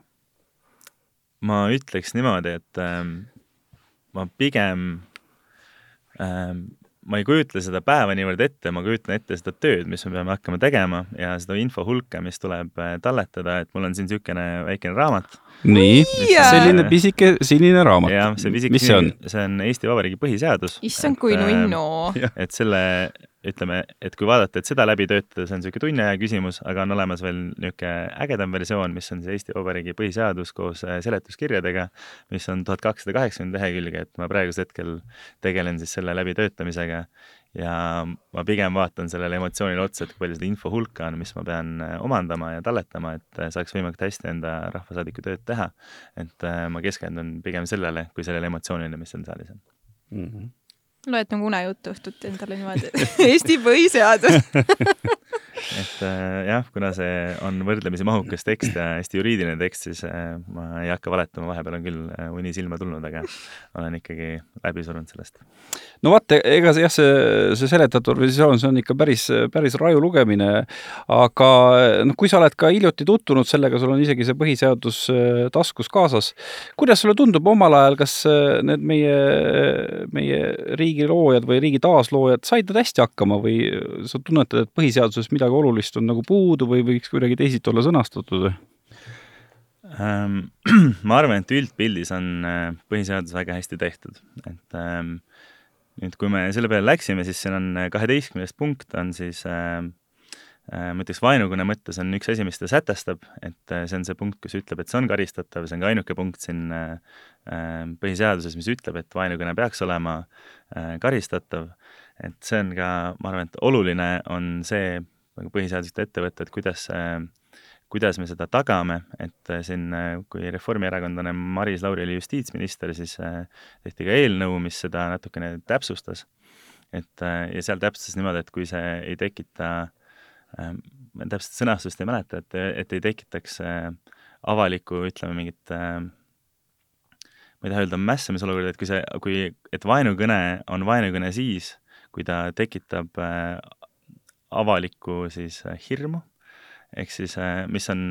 S3: Ma ütleks niimoodi, et ähm, ma pigem ähm, ma ei kujutle seda päeva niivõrd ette, ma kujutan ette seda tööd, mis me peame hakkama tegema ja seda info hulka, mis tuleb äh, talletada, et mul on siin niisugune väikene raamat.
S1: nii, selline pisike sinine raamat.
S3: jah, see pisike
S1: mis see on?
S3: see on Eesti Vabariigi põhiseadus.
S2: issand, kui nunnu.
S3: et selle, ütleme, et kui vaadata, et seda läbi töötada, see on niisugune tunni aja küsimus, aga on olemas veel niisugune ägedam versioon, mis on siis Eesti Vabariigi põhiseadus koos äh, seletuskirjadega, mis on tuhat kakssada kaheksakümmend lehekülge, et ma praegusel hetkel tegelen siis selle läbitöötamisega ja ma pigem vaatan sellele emotsioonile otsa, et kui palju seda info hulka on, mis ma pean äh, omandama ja talletama, et äh, saaks võimalikult hästi enda rahvasaadiku tööd teha. et ma keskendun pigem sellele, kui sellele emotsioonile, mis seal saalis on.
S1: mm. -hmm.
S2: Loed nagu unejuttu õhtuti endale niimoodi. Eesti põhiseadus
S3: et äh, jah, kuna see on võrdlemisi mahukas tekst ja hästi juriidiline tekst, siis äh, ma ei hakka valetama, vahepeal on küll äh, uni silma tulnud, aga olen ikkagi läbi surunud sellest.
S1: no vaata, ega see jah, see, see seletatud versioon, see on ikka päris, päris raju lugemine, aga noh, kui sa oled ka hiljuti tutvunud sellega, sul on isegi see põhiseadus taskus kaasas, kuidas sulle tundub omal ajal, kas need meie, meie riigi loojad või riigi taasloojad said nad hästi hakkama või sa tunnetad, et põhiseaduses midagi olulist on nagu puudu või võiks kuidagi teisiti olla sõnastatud või?
S3: Ähm, ma arvan, et üldpildis on äh, põhiseadus väga hästi tehtud, et ähm, nüüd, kui me selle peale läksime, siis siin on kaheteistkümnes punkt on siis äh, äh, ma ütleks vaenukõne mõttes on üks asi, mis ta sätestab, et äh, see on see punkt, kus ütleb, et see on karistatav, see on ka ainuke punkt siin äh, äh, põhiseaduses, mis ütleb, et vaenukõne peaks olema äh, karistatav. et see on ka, ma arvan, et oluline on see nagu põhiseadusest ette võtta, et kuidas äh, kuidas me seda tagame, et äh, siin, äh, kui reformierakondlane Maris Lauri oli justiitsminister, siis tehti ka eelnõu, mis seda natukene täpsustas. et ja seal täpsustas niimoodi, et kui see ei tekita, ma täpselt sõnastust ei mäleta, et, et ei tekitaks avalikku, ütleme, mingit ma ei taha öelda mässamisolukorda, et kui see, kui, et vaenukõne on vaenukõne siis, kui ta tekitab avalikku siis hirmu ehk siis mis on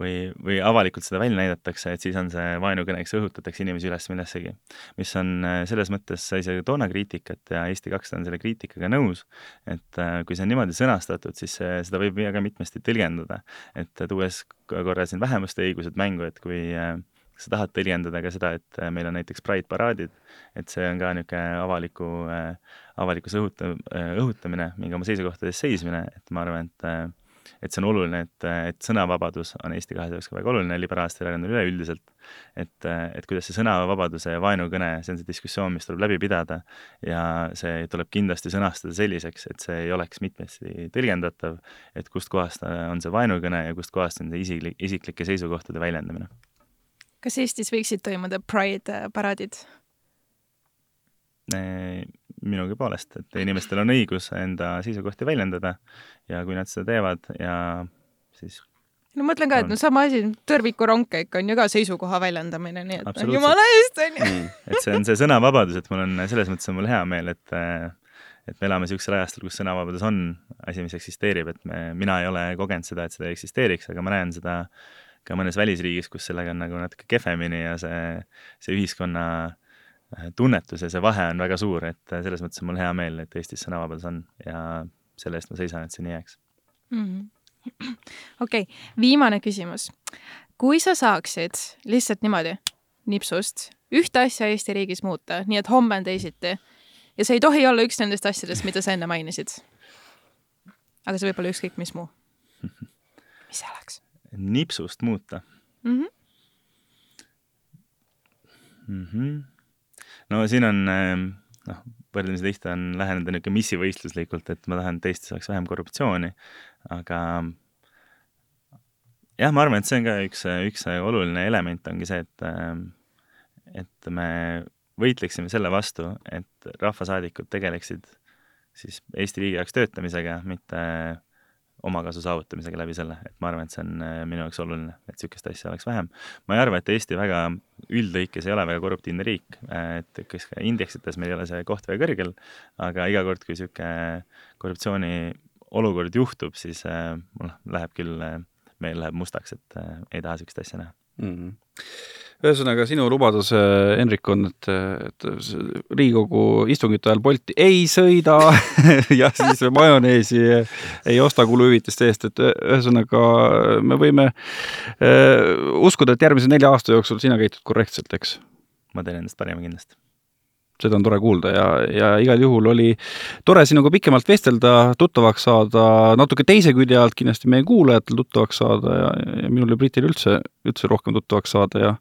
S3: või, või avalikult seda välja näidatakse, et siis on see vaenukõneks, õhutatakse inimesi üles millessegi. mis on selles mõttes, sai see toona kriitikat ja Eesti kakssada on selle kriitikaga nõus, et kui see on niimoodi sõnastatud, siis seda võib väga mitmesti tõlgendada. et tuues korra siin vähemuste õigused mängu, et kui sa tahad tõlgendada ka seda, et meil on näiteks Pride paraadid, et see on ka niisugune avaliku, avalikkuse õhuta-, õhutamine, mingi oma seisukohtades seismine, et ma arvan, et et see on oluline, et, et sõnavabadus on Eesti kahesaja jaoks ka väga oluline, liberaalstel erakondadel üleüldiselt, et, et kuidas see sõnavabaduse ja vaenukõne, see on see diskussioon, mis tuleb läbi pidada ja see tuleb kindlasti sõnastada selliseks, et see ei oleks mitmesti tõlgendatav, et kustkohast on see vaenukõne ja kustkohast on see isiklik, isiklike seisukohtade väljendamine.
S2: kas Eestis võiksid toimuda Pride paraadid?
S3: Minugi poolest, et inimestel on õigus enda seisukohti väljendada ja kui nad seda teevad ja siis
S2: no ma mõtlen ka, et no sama asi, tõrvikurongke ikka on ju ka seisukoha väljendamine, nii et
S3: Absoluutselt.
S2: jumala eest onju.
S3: et see on see sõnavabadus, et mul on, selles mõttes on mul hea meel, et et me elame niisugusel ajastul, kus sõnavabadus on asi, mis eksisteerib, et me, mina ei ole kogenud seda, et seda eksisteeriks, aga ma näen seda ka mõnes välisriigis, kus sellega on nagu natuke kehvemini ja see, see ühiskonna äh, tunnetus ja see vahe on väga suur, et äh, selles mõttes on mul hea meel, et Eestis sõnavabadus on ja selle eest ma seisan, et see nii jääks.
S2: okei, viimane küsimus. kui sa saaksid lihtsalt niimoodi nipsust ühte asja Eesti riigis muuta, nii et homme on teisiti ja see ei tohi olla üks nendest asjadest, mida sa enne mainisid. aga see võib olla ükskõik mis muu. mis see oleks
S3: nipsust muuta
S2: mm? -hmm.
S3: mm. -hmm. No siin on, noh, võrdlemisi tihti on läheneda niisugune missivõistluslikult, et ma tahan, et Eestis oleks vähem korruptsiooni, aga jah, ma arvan, et see on ka üks, üks oluline element ongi see, et et me võitleksime selle vastu, et rahvasaadikud tegeleksid siis Eesti riigi jaoks töötamisega, mitte omakasu saavutamisega läbi selle, et ma arvan, et see on äh, minu jaoks oluline, et niisugust asja oleks vähem. ma ei arva, et Eesti väga üldlõikes ei ole väga korruptiivne riik, äh, et kas ka indeksites meil ei ole see koht väga kõrgel, aga iga kord, kui niisugune korruptsiooni olukord juhtub, siis mul läheb küll, meil läheb mustaks, et ei taha niisugust asja näha mm.
S1: -hmm ühesõnaga, sinu lubadus, Henrik, on, et, et Riigikogu istungite ajal Bolti ei sõida ja siis majoneesi ei osta kuluhüvitiste eest, et ühesõnaga me võime uskuda, et järgmise nelja aasta jooksul sina käitud korrektselt, eks?
S3: ma teen endast parima kindlasti
S1: seda on tore kuulda ja, ja igal juhul oli tore sinuga pikemalt vestelda, tuttavaks saada, natuke teise külje alt kindlasti meie kuulajatel tuttavaks saada ja, ja minul ja Britil üldse, üldse rohkem tuttavaks saada ja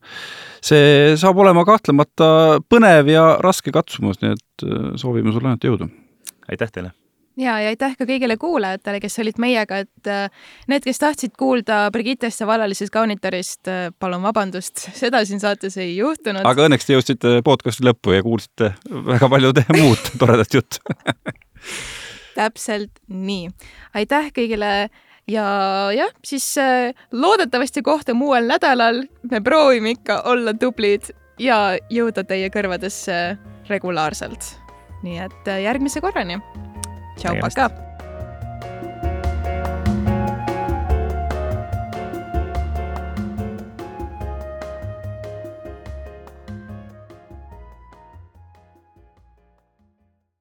S1: see saab olema kahtlemata põnev ja raske katsumus, nii et äh, soovime sulle ainult jõudu!
S3: aitäh teile!
S2: Ja, ja aitäh ka kõigile kuulajatele, kes olid meiega, et äh, need, kes tahtsid kuulda Brigittest ja vallalisest kaunitarist, äh, palun vabandust, seda siin saates ei juhtunud.
S1: aga õnneks te jõudsite podcast'i lõppu ja kuulsite väga palju muud toredat juttu
S2: täpselt nii. aitäh kõigile ja jah, siis äh, loodetavasti kohtume uuel nädalal. me proovime ikka olla tublid ja jõuda teie kõrvadesse regulaarselt. nii et järgmise korrani Чао, Наверное. пока.